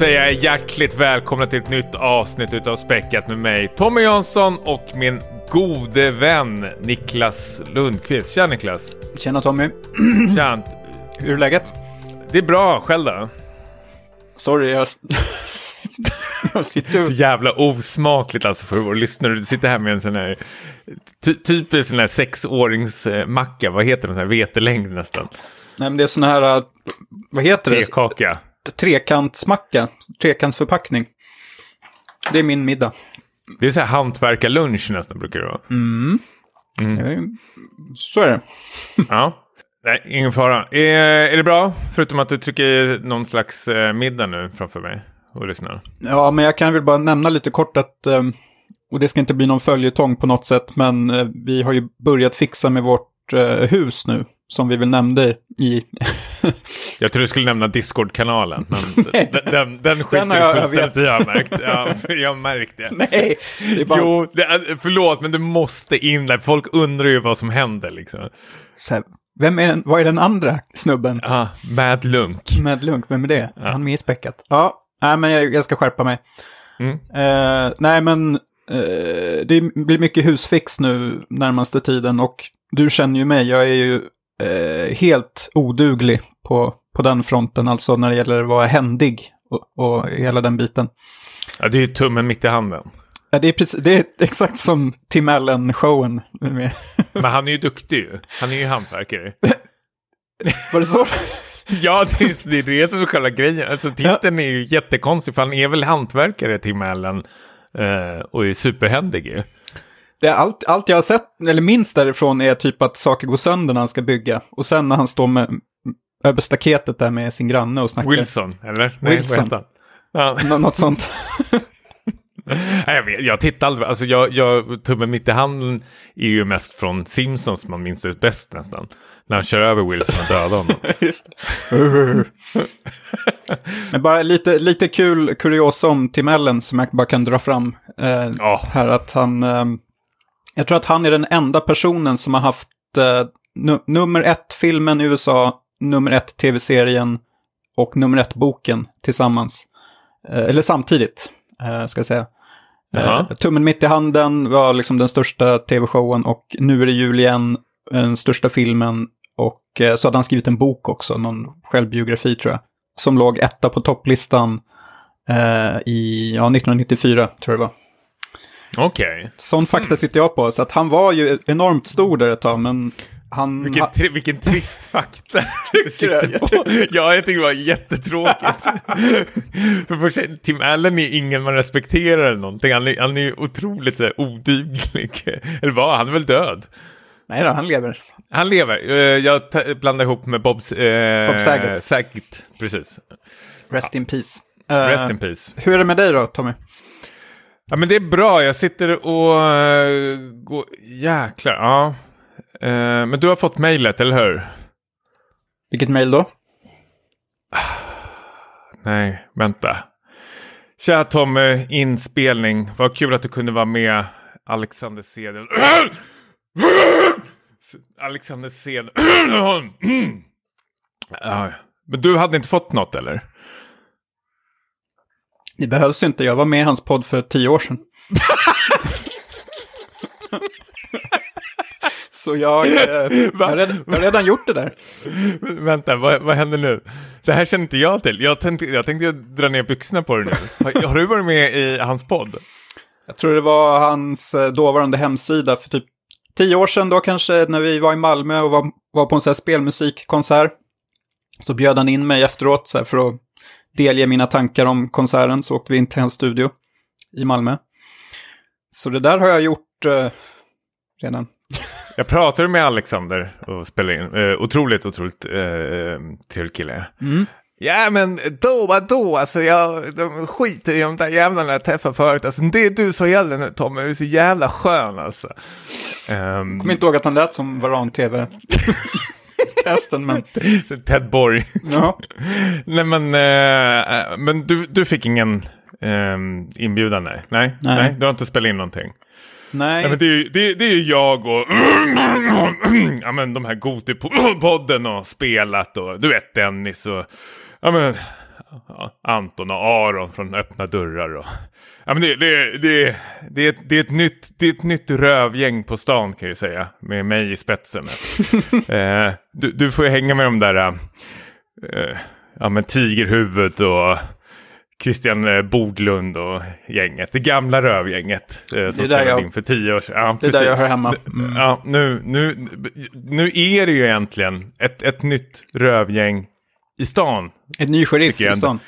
Jag hjärtligt välkomna till ett nytt avsnitt utav Späckat med mig, Tommy Jansson och min gode vän Niklas Lundqvist. Tja Niklas! Tjena Tommy. Tja! Hur är läget? Det är bra, själv då? Sorry, jag... jag sitter... Så jävla osmakligt alltså för vår lyssnare. Du sitter här med en sån här ty typisk sån här sexåringsmacka. Vad heter den? Sån här vetelängd nästan. Nej, men det är sån här... äh, Vad heter det? Tekaka. Trekantsmacka. Trekantsförpackning. Det är min middag. Det är så här hantverkarlunch nästan brukar det vara. Mm. Så är det. Ja. Nej, ingen fara. Är, är det bra? Förutom att du trycker i någon slags eh, middag nu framför mig och lyssnar. Ja, men jag kan väl bara nämna lite kort att... ehm, Och det ska inte bli någon följetong på något sätt, men eh, vi har ju börjat fixa med vårt eh, hus nu. Som vi väl nämnde i... Jag tror du skulle nämna Discord-kanalen, men den, den, den skiter Den jag- jag fullständigt i, jag har märkt. Ja, jag har märkt det. Nej! Det är bara... Jo, det, förlåt, men du måste in där. Folk undrar ju vad som händer liksom. Så vem är den, vad är den andra snubben? Ah, Mad Lunk. Med Lunk, vem är det? Han är späckat. Ja, nej men jag, jag ska skärpa mig. Mm. Eh, nej men eh, det blir mycket husfix nu närmaste tiden och du känner ju mig, jag är ju eh, helt oduglig på, på den fronten, alltså när det gäller att vara händig och, och hela den biten. Ja, det är ju tummen mitt i handen. Ja, det, är precis, det är exakt som Tim Allen-showen. Men han är ju duktig ju. Han är ju hantverkare. Var det så? Ja, det är, det är det som är själva grejen. Alltså titeln är ju jättekonstig, för han är väl hantverkare, Tim Allen. Eh, och är superhändig ju. Det är allt, allt jag har sett, eller minst därifrån, är typ att saker går sönder när han ska bygga. Och sen när han står med, över staketet där med sin granne och snackar. Wilson, eller? Nej, Wilson. Ja. Nå- Något sånt. Nej, jag, vet, jag tittar aldrig. Alltså jag, jag, tummen mitt i handen är ju mest från Simpsons man minns det bäst nästan. När han kör över Wilson och dödar honom. Just det. Men bara lite, lite kul kuriosa om Tim Allen som jag bara kan dra fram eh, Ja. här. Att han, eh, jag tror att han är den enda personen som har haft eh, nu, nummer ett-filmen i USA, nummer ett tv-serien och nummer ett-boken tillsammans. Eh, eller samtidigt, eh, ska jag säga. Eh, Tummen mitt i handen var liksom den största tv-showen och Nu är det jul igen, den största filmen. Och eh, så hade han skrivit en bok också, någon självbiografi tror jag. Som låg etta på topplistan eh, i ja, 1994, tror jag det var. Okej. Sån fakta sitter jag på, så att han var ju enormt stor där ett tag, men han... Vilken, tri- vilken trist fakta du sitter på. Ja, jag tycker det var jättetråkigt. För först, Tim Allen är ingen man respekterar eller någonting. Han är, han är ju otroligt eh, oduglig. Eller vad, han är väl död? Nej då, han lever. Han lever. Eh, Jag blandar ihop med Bobs... Eh, Bob Saget. Saget, precis. Rest in peace. Rest in peace. Hur är det med dig då, Tommy? Ja, men det är bra. Jag sitter och... Uh, går... Jäklar, ja. Eh, men du har fått mejlet, eller hur? Vilket mejl då? Nej, vänta. Tja Tommy, inspelning. Vad kul att du kunde vara med. Alexander Sedel. Alexander. Ja, Men du hade inte fått något eller? Det behövs inte, jag var med i hans podd för tio år sedan. Så jag, eh, jag, har redan, jag har redan gjort det där. Vänta, vad, vad händer nu? Det här känner inte jag till. Jag tänkte, jag tänkte dra ner byxorna på dig nu. Har, har du varit med i hans podd? Jag tror det var hans eh, dåvarande hemsida för typ tio år sedan då kanske, när vi var i Malmö och var, var på en sån här spelmusikkonsert. Så bjöd han in mig efteråt så här, för att delge mina tankar om konserten, så åkte vi in till hans studio i Malmö. Så det där har jag gjort eh, redan. Jag pratade med Alexander och spelade in. Eh, otroligt, otroligt eh, trevlig kille. Mm. Ja men då, vadå? Alltså jag, de skiter i de där jävlarna jag träffade förut. Alltså det du så gäller nu Tommy, du är så jävla skön alltså. Um, Kommer inte ihåg att han lät som Varan-TV. Hästen, men... Ted Borg. Ja. nej men, eh, men du, du fick ingen ehm, inbjudan nej. nej? Nej. Nej. Du har inte spelat in någonting. Nej. Ja, men det, är, ju- det, det är ju jag och ja, men de här Gotipodden och spelat och du vet Dennis och ja, men, Anton och Aron från Öppna Dörrar. Och, ja, men det, det, det, det, är, det, är ett nytt, det är ett nytt rövgäng på stan kan jag säga. Med mig i spetsen. eh, du, du får hänga med de där eh, ja, men Tigerhuvud och Christian eh, Bodlund och gänget. Det gamla rövgänget eh, som spelade jag, in för tio år sedan. Ja, det är där jag hör hemma. Mm. Ja, nu, nu, nu är det ju egentligen ett, ett nytt rövgäng i stan. Ett ny sheriff i stan.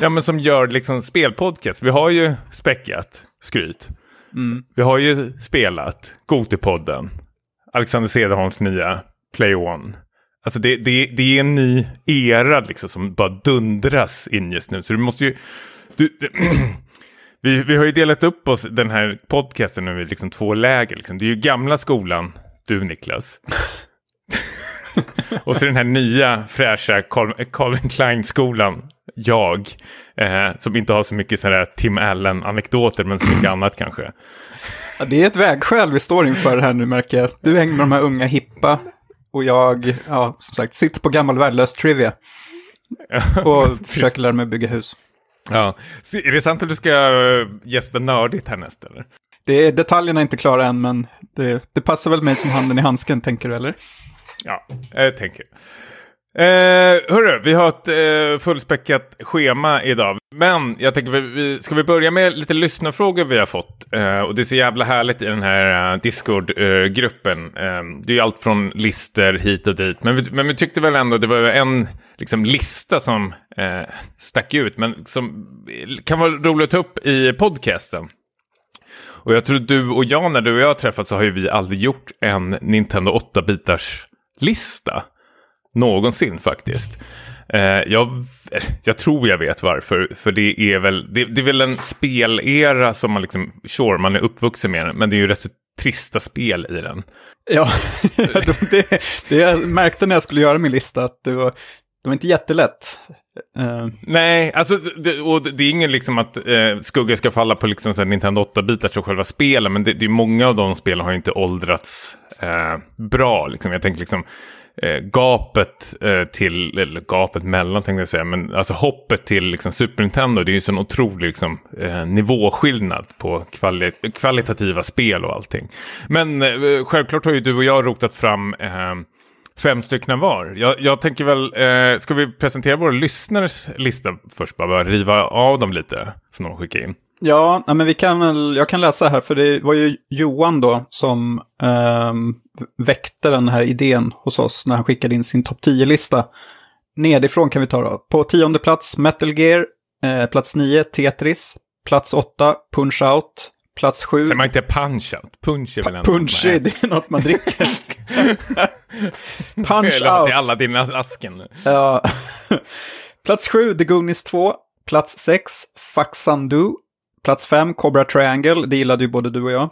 Ja, men som gör liksom spelpodcast. Vi har ju späckat skryt. Mm. Vi har ju spelat Gotipodden. Alexander Cederholms nya Play One. Alltså det, det, det är en ny era liksom som bara dundras in just nu. Så du måste ju... Du, vi, vi har ju delat upp oss den här podcasten nu i liksom två läger. Liksom. Det är ju gamla skolan, du Niklas. och så den här nya fräscha Calvin Klein-skolan, jag. Eh, som inte har så mycket sådana Tim Allen-anekdoter men så mycket annat kanske. Ja, det är ett vägskäl vi står inför här nu märker jag. Du hänger med de här unga hippa och jag, ja, som sagt, sitter på gammal värdelös trivia. Och försöker lära mig bygga hus. Ja, så är det sant att du ska eh, gästa nördigt härnäst eller? Det är, detaljerna är inte klara än, men det, det passar väl mig som handen i handsken, tänker du eller? Ja, jag tänker. Eh, hörru, vi har ett eh, fullspäckat schema idag. Men jag tänker, vi, ska vi börja med lite lyssnarfrågor vi har fått? Eh, och det är så jävla härligt i den här uh, Discord-gruppen. Uh, det är ju allt från lister hit och dit. Men vi, men vi tyckte väl ändå det var en liksom, lista som eh, stack ut. Men som eh, kan vara roligt att ta upp i podcasten. Och jag tror du och jag, när du och jag har träffats så har ju vi aldrig gjort en Nintendo 8-bitars lista. Någonsin faktiskt. Eh, jag, jag, tror jag vet varför. För det är väl, det, det, är väl en spelera som man liksom, sure, man är uppvuxen med Men det är ju rätt så trista spel i den. Ja, det, det jag märkte när jag skulle göra min lista att det var, det var inte jättelätt. Uh. Nej, alltså, det, och det är ingen liksom att eh, skugga ska falla på liksom så Nintendo 8-bitar så själva spelen, men det, det är många av de spelen har ju inte åldrats eh, bra. Liksom. Jag tänker liksom eh, gapet eh, till, eller gapet mellan tänkte jag säga, men alltså hoppet till liksom, Super Nintendo, det är ju en sån otrolig liksom, eh, nivåskillnad på kvali kvalitativa spel och allting. Men eh, självklart har ju du och jag rotat fram eh, fem stycken var. Jag, jag tänker väl, eh, ska vi presentera våra lyssnares lista först, bara riva av dem lite som de skickar in. Ja, men vi kan, jag kan läsa här, för det var ju Johan då som eh, väckte den här idén hos oss när han skickade in sin topp 10-lista. Nedifrån kan vi ta då. På tionde plats Metal Gear, eh, plats 9 Tetris, plats 8 Punch Out, plats 7... Säger man inte Punch Out? Punch är väl en... Punch, det är något man dricker. punch Out. till alla dina asken. Ja. plats 7 The Goonies 2, plats 6 Fuck Sandu, Plats 5, Cobra Triangle, det gillade ju både du och jag.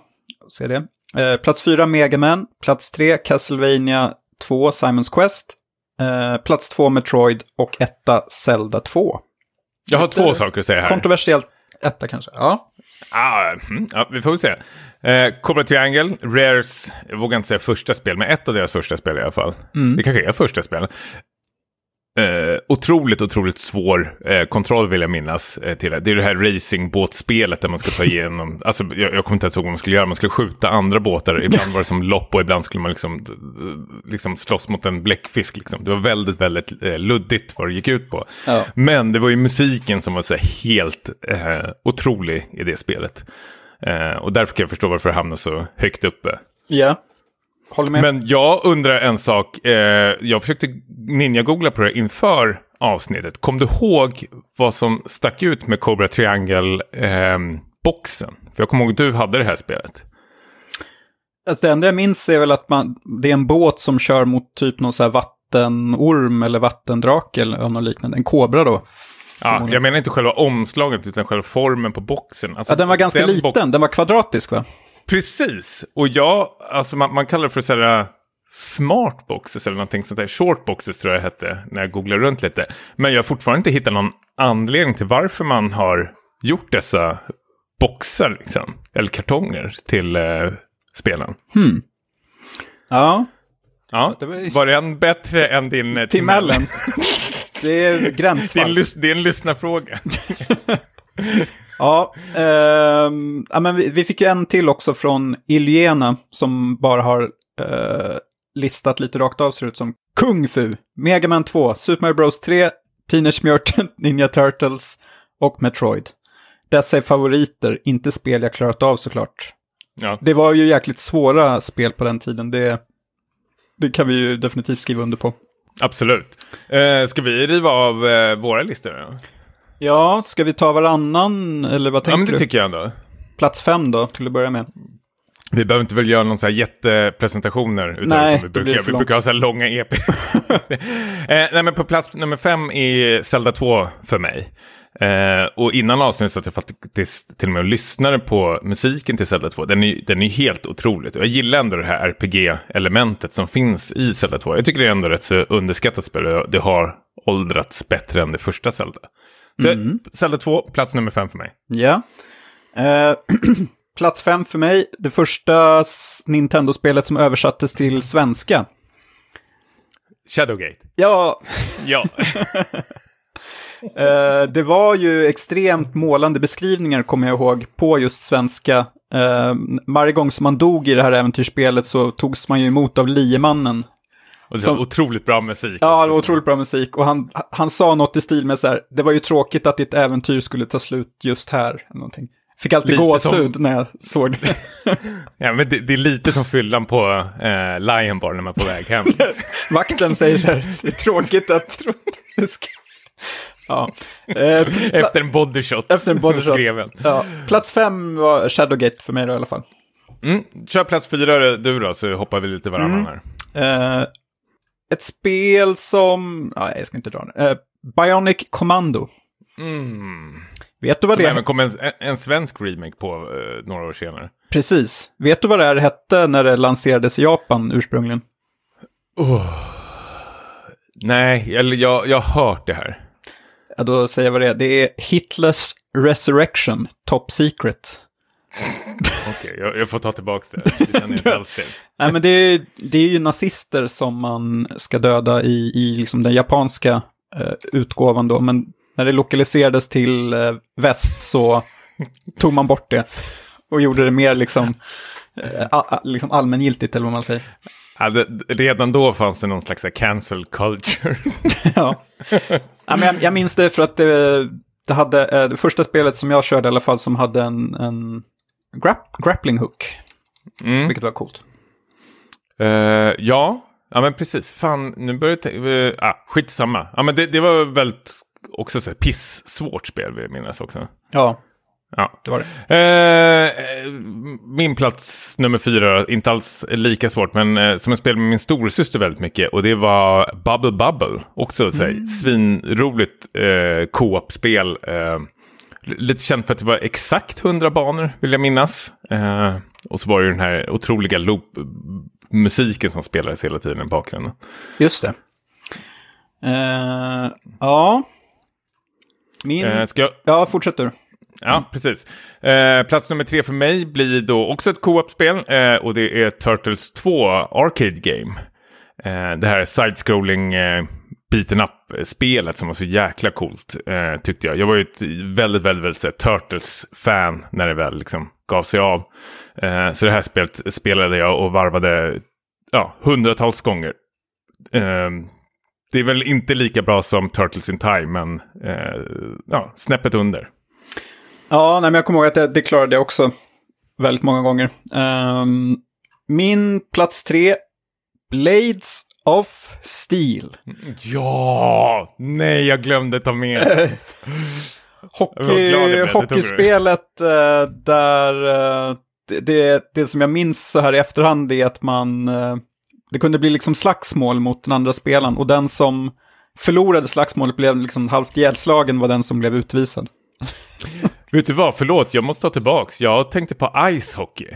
Se det. Eh, plats 4, Megaman. Plats 3, Castlevania 2, Simons Quest. Eh, plats 2, Metroid. Och etta, Zelda 2. Jag har Ett, två saker att säga här. Kontroversiellt etta kanske. Ja. Ah, mm, ja, vi får se. Eh, Cobra Triangle, Rares, jag vågar inte säga första spel, men ett av deras första spel i alla fall. Mm. Det kanske är första spel. Eh, otroligt, otroligt svår eh, kontroll vill jag minnas eh, till det. Det är det här racingbåtspelet där man ska ta igenom, alltså jag, jag kommer inte ens ihåg vad man skulle göra, man skulle skjuta andra båtar, ibland var det som lopp och ibland skulle man liksom, liksom slåss mot en bläckfisk. Liksom. Det var väldigt, väldigt eh, luddigt vad det gick ut på. Ja. Men det var ju musiken som var så helt eh, otrolig i det spelet. Eh, och därför kan jag förstå varför det hamnade så högt uppe. Ja. Håller med. Men jag undrar en sak. Eh, jag försökte ninja-googla på det inför avsnittet. Kom du ihåg vad som stack ut med Cobra Triangle-boxen? Eh, För jag kommer ihåg att du hade det här spelet. Alltså det enda jag minns är väl att man, det är en båt som kör mot typ någon så här vattenorm eller vattendrake eller något liknande. En kobra då. Ja, jag menar inte själva omslaget utan själva formen på boxen. Alltså, ja, den var ganska den liten, den var kvadratisk va? Precis, och jag, alltså man, man kallar det för sådär smartboxes eller någonting sånt där. Shortboxes tror jag det hette när jag googlade runt lite. Men jag har fortfarande inte hittat någon anledning till varför man har gjort dessa boxar, liksom, eller kartonger till eh, spelen. Hmm. Ja. Ja, det var, var det en bättre än din eh, Tim Allen? det är Det är gränsfall. en, lys- det är en lyssnarfråga. Ja, ja men vi, vi fick ju en till också från Ilyena som bara har eh, listat lite rakt av ser ut som Kung Fu, Mega Man 2, Super Mario Bros 3, Teenage Mutant Ninja Turtles och Metroid. Dessa är favoriter, inte spel jag klarat av såklart. Ja. Det var ju jäkligt svåra spel på den tiden, det, det kan vi ju definitivt skriva under på. Absolut. Eh, ska vi riva av eh, våra listor? Då? Ja, ska vi ta varannan, eller vad Ja, tänker men det du? tycker jag ändå. Plats fem då, till att börja med. Vi behöver inte väl göra någon så här jättepresentationer utan Nej, som vi brukar. Vi brukar ha så här långa EP. eh, nej, men på plats nummer fem är Zelda 2 för mig. Eh, och innan avsnittet så att jag faktiskt till och med och lyssnade på musiken till Zelda 2. Den är, den är helt otroligt. Och jag gillar ändå det här RPG-elementet som finns i Zelda 2. Jag tycker det är ändå rätt så underskattat spel. Det har åldrats bättre än det första Zelda. Så Mm. Zelda 2, plats nummer fem för mig. Ja. Eh, plats fem för mig, det första Nintendo-spelet som översattes till svenska. Shadowgate. Ja, Ja. eh, det var ju extremt målande beskrivningar, kommer jag ihåg, på just svenska. Eh, varje gång som man dog i det här äventyrsspelet så togs man ju emot av liemannen. Och det Som- var otroligt bra musik. Ja, det var otroligt bra musik. Och han, han sa något i stil med så här, det var ju tråkigt att ditt äventyr skulle ta slut just här. Någonting. Fick alltid Lite gåshud när jag såg det. Ja, men det, det är lite som fyllan på eh, Lion Bar när man är på väg hem. Vakten säger så här, det är tråkigt att... ja. Eh, Efter en bodyshot. Efter en bodyshot. ja. Plats fem var Shadowgate för mig då i alla fall. Mm. Kör plats fyra du då, så hoppar vi lite varannan Mm. här. Eh, ett spel som... Ja, jag ska inte dra det. Eh, Bionic Commando. Mm. Vet du vad Som det även kom en, en svensk remake på eh, några år senare. Precis. Vet du vad det här hette när det lanserades i Japan ursprungligen? Nej, eller jag, jag har hört det här. Ja, då säger jag vad det är. Det är Hitlers Resurrection, Top Secret. Okej, jag, jag får ta tillbaka det. Det känner jag inte alls till. Nej, men det är, det är ju nazister som man ska döda i, i liksom den japanska eh, utgåvan då. Men när det lokaliserades till eh, väst så tog man bort det. Och gjorde det mer liksom, eh, a, a, liksom allmängiltigt, eller vad man säger. Ja, det, redan då fanns det någon slags cancel culture. ja. ja, men jag, jag minns det för att det, det hade, eh, det första spelet som jag körde i alla fall som hade en, en grapp, grappling hook, Mm. vilket var coolt. Eh, ja, ja men precis. Fan, nu börjar jag. Uh, ah, skitsamma. Ja, men det, det var väldigt också så piss-svårt spel vill jag minnas också. Ja, Ja. det var det. Eh, min plats nummer fyra, inte alls lika svårt, men eh, som jag spelade med min storasyster väldigt mycket. Och det var Bubble Bubble. Också så här, svinroligt eh, co-op-spel. Eh, lite känt för att det var exakt 100 banor, vill jag minnas. Eh, och så var det ju den här otroliga loop-musiken som spelades hela tiden i bakgrunden. Just det. Eh, ja. Min... Eh, ska jag... Ja, fortsätt du. Ja, precis. Eh, plats nummer tre för mig blir då också ett co-op-spel eh, och det är Turtles 2 Arcade Game. Eh, det här side-scrolling eh, beaten up-spelet som var så jäkla coolt eh, tyckte jag. Jag var ju ett väldigt, väldigt, väldigt här, Turtles-fan när det väl liksom gav sig av. Eh, så det här spelet spelade jag och varvade ja, hundratals gånger. Eh, det är väl inte lika bra som Turtles in Time, men eh, ja, snäppet under. Ja, nej, men jag kommer ihåg att det, det klarade jag också väldigt många gånger. Ehm, min plats tre, Blades of Steel. Ja! Nej, jag glömde ta med Hockey, hockeyspelet eh, där eh, det, det, det som jag minns så här i efterhand är att man... eh, det kunde bli liksom slagsmål mot den andra spelaren och den som förlorade slagsmålet blev liksom halvt ihjälslagen var den som blev utvisad. Vet du vad, förlåt, jag måste ta tillbaks. Jag tänkte på ice hockey.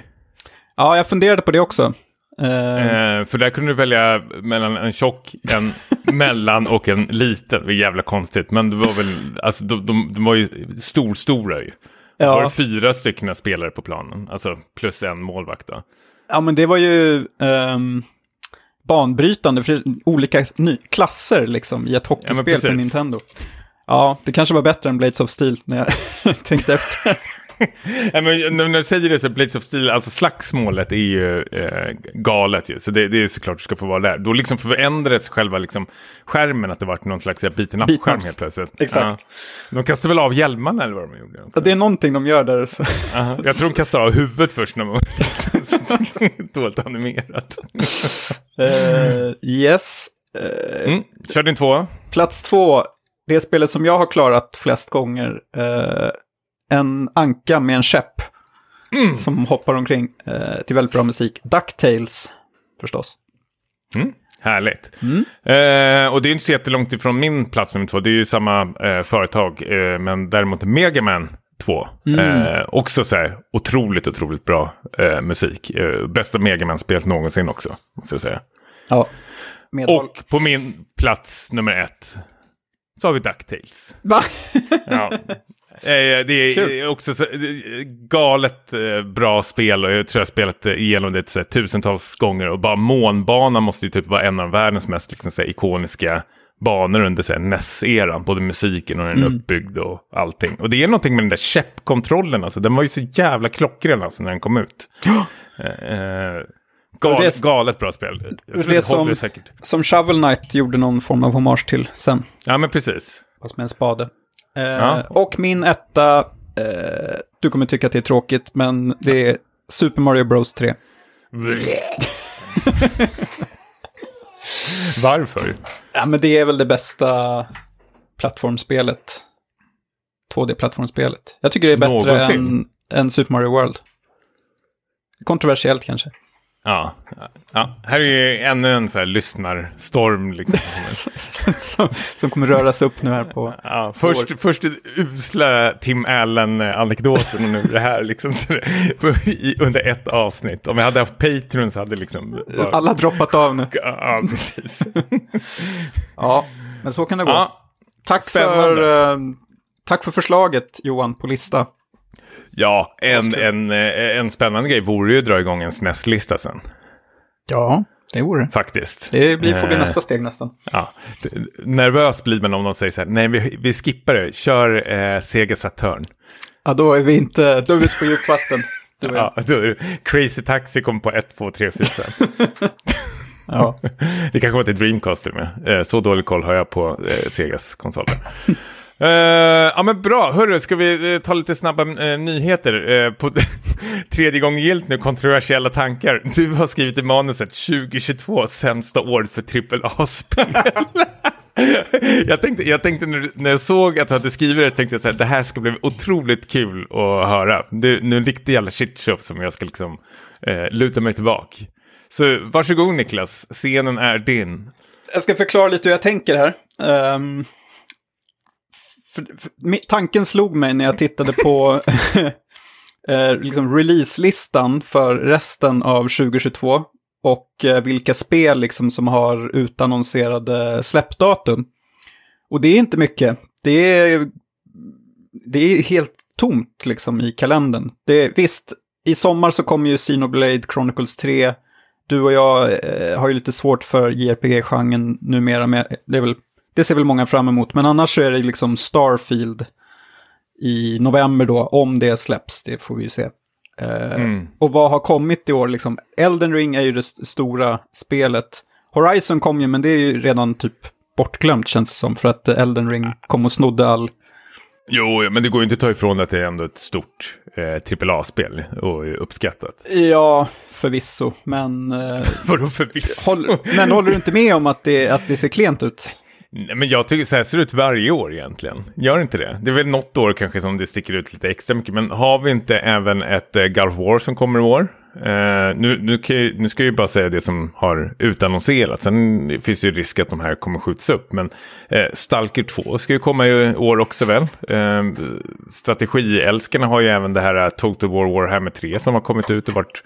Ja, jag funderade på det också. Eh, för där kunde du välja mellan en tjock, en mellan och en liten. Det är jävla konstigt, men det var väl, alltså de, de, de var ju storstora ju. Ja. Så var det ja. fyra stycken spelare på planen, alltså plus en målvakt då. ja, men det var ju... ehm, banbrytande för olika klasser liksom i ett hockeyspel precis. på Nintendo. Ja, det kanske var bättre än Blades of Steel när jag tänkte efter. Nej, men när du säger det så Blades of Steel, alltså slagsmålet är ju eh, galet ju. Så det, det är såklart du ska få vara där. Då liksom förändrades själva liksom, skärmen, att det vart någon slags beaten up-skärm helt plötsligt. Exakt. Ja. De kastade väl av hjälmarna eller vad de gjorde? Också. Ja, det är någonting de gör där. Så. Aha. Jag tror de kastade av huvudet först när man dåligt animerat. Eh, yes. Eh, Mm. Kör din två. Plats två, det spelet som jag har klarat flest gånger. Eh, en anka med en käpp som hoppar omkring eh, till väldigt bra musik. Ducktails, förstås. Mm. Härligt. Eh, och det är inte så jättelångt ifrån min plats nummer två. Det är ju samma eh, företag, eh, men däremot Megaman 2. Eh, också så här otroligt, otroligt bra eh, musik. Eh, bästa Megaman-spelet någonsin också, måste jag säga. Ja. Medhåll. Och på min plats nummer ett så har vi DuckTales. Va? Ja. Eh, Det är också så, eh, galet eh, bra spel och jag tror jag spelat det igenom det här, tusentals gånger. Och bara månbanan måste ju typ vara en av världens mest liksom, här, ikoniska banor under NES-eran. Både musiken och den är uppbyggd och allting. Och det är någonting med den där käppkontrollen, alltså. Den var ju så jävla klockren alltså, när den kom ut. Eh, eh, gal, det galet bra spel. Jag det det som- säkert. Som Shovel Knight gjorde någon form av hommage till sen. Ja, men precis. Fast med en spade. Eh, Ja. Och min etta, eh, du kommer tycka att det är tråkigt, men det är Super Mario Bros 3. Varför? Ja, men det är väl det bästa plattformspelet. 2D-plattformspelet. Jag tycker det är bättre än, än Super Mario World. Kontroversiellt kanske. Ja, ja. här är ju ännu en så här lyssnarstorm. Liksom. som, som kommer röras upp nu här på... Ja, först, först den usla Tim Allen-anekdoten och nu det här liksom, det, under ett avsnitt. Om jag hade haft Patreon så hade liksom... Bara, Alla droppat av nu. Ja, precis. Ja, men så kan det gå. Ja, tack, spännande. för, eh, tack för förslaget, Johan, på lista. Ja en, en, eh, en spännande grej vore ju att dra igång en SNES-lista sen. Ja, det vore det. Faktiskt. Det blir, får bli Eh, nästa steg nästan. Ja, nervös blir man om någon säger så här, nej vi, vi skippar det, kör eh, Sega Saturn. Ja, då är vi inte... Då är vi ute på djupt vatten. Du och jag. Ja, då är det, Crazy Taxi kom på 1, 2, 3, 4, 5. Ja. Det kanske var till Dreamcast till med. Eh, Så dålig koll har jag på eh, Segas konsoler. Eh, ja men bra, hörru, ska vi eh, ta lite snabba eh, nyheter? På tredje gången gillt nu, kontroversiella tankar. Du har skrivit i manuset 2022, sämsta år för AAA-spel. jag tänkte, jag tänkte när, när jag såg att du hade skrivit det, tänkte jag så här, det här ska bli otroligt kul att höra. Det är nu en riktig jävla shitshow som jag ska liksom luta mig tillbaka. Så varsågod Niklas, scenen är din. Jag ska förklara lite hur jag tänker här. Um, för, för, tanken slog mig när jag tittade på eh, liksom releaselistan för resten av 2022 och eh, vilka spel liksom som har utannonserade släppdatum. Och det är inte mycket. Det är, det är helt tomt liksom i kalendern. Det är, visst, i sommar så kommer ju Xenoblade Chronicles 3. Du och jag eh, har ju lite svårt för JRPG-genren numera, men det, är väl, det ser väl många fram emot. Men annars så är det liksom Starfield i november då, om det släpps, det får vi ju se. Eh, Mm. Och vad har kommit i år liksom? Elden Ring är ju det st- stora spelet. Horizon kom ju, men det är ju redan typ bortglömt känns det som, för att Elden Ring kom och snodde all... Jo, men det går ju inte att ta ifrån att det är ändå ett stort eh, AAA-spel och uppskattat. Ja, förvisso, men... Eh, Vadå förvisso? håll, men håller du inte med om att det, att det ser klent ut? Nej, men jag tycker så här ser det ut varje år egentligen. Gör inte det? Det är väl något år kanske som det sticker ut lite extra mycket. Men har vi inte även ett eh, of War som kommer i år? Eh, nu, nu, kan jag, nu ska jag ju bara säga det som har utannonserats. Sen finns det ju risk att de här kommer skjuts upp. Men eh, Stalker 2 ska ju komma i år också väl? Eh, strategiälskarna har ju även det här eh, Total War Warhammer 3 som har kommit ut och varit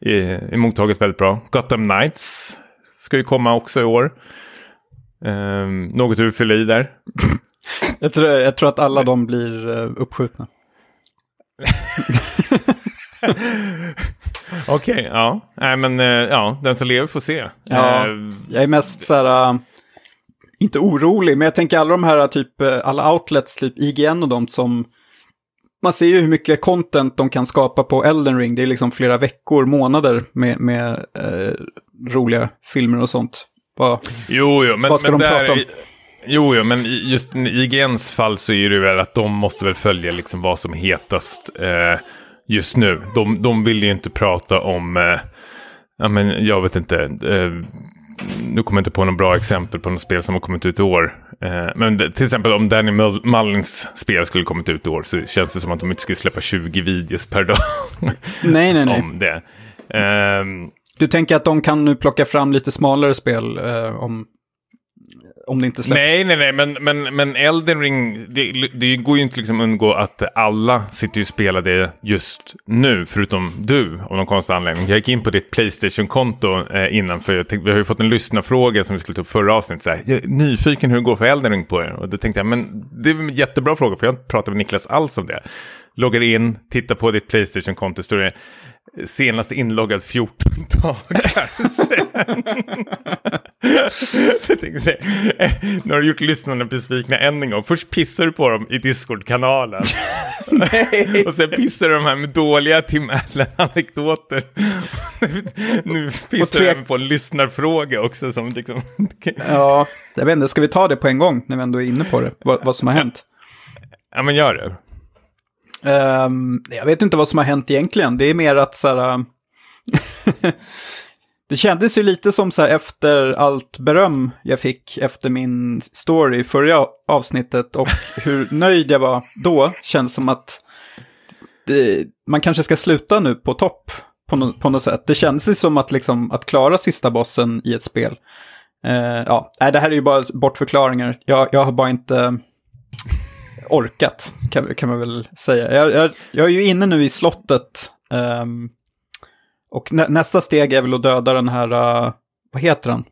eh, emottaget väldigt bra. Gotham Knights ska ju komma också i år. Eh, något du fylla i där? Jag tror, jag tror att alla de blir eh, uppskjutna. Okej, okay, ja. Nej, men eh, ja, den som lever får se. Ja, uh, jag är mest så här, uh, inte orolig, men jag tänker alla de här typ, alla outlets, typ IGN och de som, man ser ju hur mycket content de kan skapa på Elden Ring. Det är liksom flera veckor, månader med, med uh, roliga filmer och sånt. Vad, jo, jo, men, vad ska men de där, prata om? Jo, jo, men just i IGNs fall så är det väl att de måste väl följa liksom vad som hetast eh, just nu. De, de vill ju inte prata om, eh, ja men jag vet inte, eh, nu kommer jag inte på något bra exempel på något spel som har kommit ut i år. Eh, men det, till exempel om Danny Mullins spel skulle kommit ut i år så känns det som att de inte skulle släppa 20 videos per dag. nej, nej, nej. Om det. Um, du tänker att de kan nu plocka fram lite smalare spel eh, om, om det inte släpps? Nej, nej, nej, men, men, men Elden Ring, det, det går ju inte liksom undgå att alla sitter och spelar det just nu, förutom du, av någon konstig anledning. Jag gick in på ditt Playstation-konto eh, innan, för jag tänkte, vi har ju fått en lyssnarfråga som vi skulle ta upp förra avsnittet. Så här, jag är nyfiken hur det går för Elden Ring på er. Och då tänkte jag, men det är en jättebra fråga, för jag har inte pratat med Niklas alls om det. Loggar in, tittar på ditt Playstation-konto, står det Senast inloggad 14 dagar sedan. nu har du gjort lyssnarna besvikna än en gång. Först pissar du på dem i Discord-kanalen. och sen pissar du de här med dåliga Tim Allen-anekdoter. nu pissar du även på en lyssnarfråga också. Som liksom... ja, jag vet inte, ska vi ta det på en gång när vi ändå är inne på det? Vad, vad som har hänt? Ja, men gör det. Um, jag vet inte vad som har hänt egentligen. Det är mer att så här... det kändes ju lite som så här efter allt beröm jag fick efter min story i förra avsnittet och hur nöjd jag var då känns som att det, man kanske ska sluta nu på topp på, no, på något sätt. Det känns ju som att, liksom, att klara sista bossen i ett spel. Uh, ja, det här är ju bara bortförklaringar. Jag, jag har bara inte orkat, kan, kan man väl säga. Jag, jag, jag är ju inne nu i slottet. Um, och nä, nästa steg är väl att döda den här, uh, vad heter han?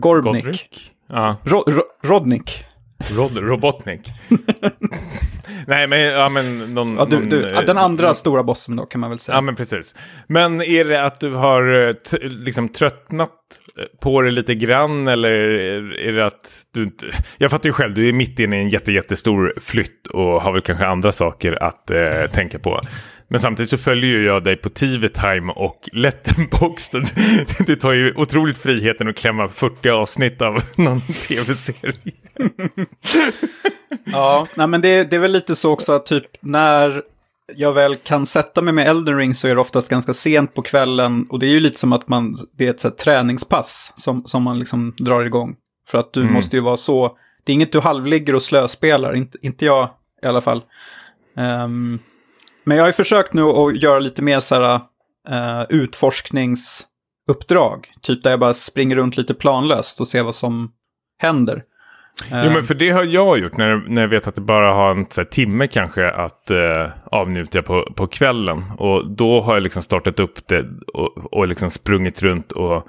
Gorbnik. Godric? Ja. Ro, ro, Rodnik. Rod, Robotnik. Nej, men, ja, men någon, ja, du, du, den andra någon, stora bossen då kan man väl säga. Ja, men precis. Men är det att du har eh, liksom tröttnat på det lite grann eller är det att du inte... Jag fattar ju själv, du är mitt inne i en jätte, jättestor flytt och har väl kanske andra saker att eh, tänka på. Men samtidigt så följer ju jag dig på TV Time och Letterboxd. Du tar ju otroligt friheten att klämma 40 avsnitt av någon tv-serie. ja, nej, men det, det är väl lite så också att typ när jag väl kan sätta mig med Elden Ring så är det oftast ganska sent på kvällen. Och det är ju lite som att man, det är ett så träningspass som, som man liksom drar igång. För att du mm. måste ju vara så, det är inget du halvligger och slöspelar, inte, inte jag i alla fall. Um, men jag har ju försökt nu att göra lite mer så här uh, utforskningsuppdrag. Typ där jag bara springer runt lite planlöst och ser vad som händer. Jo, men ehm. för det har jag gjort när, när jag vet att det bara har en här, timme kanske att eh, avnjuta på, på kvällen. Och då har jag liksom startat upp det och, och liksom sprungit runt och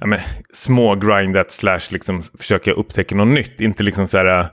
ja, men, små grindat slash liksom försöka upptäcka något nytt. Inte liksom så här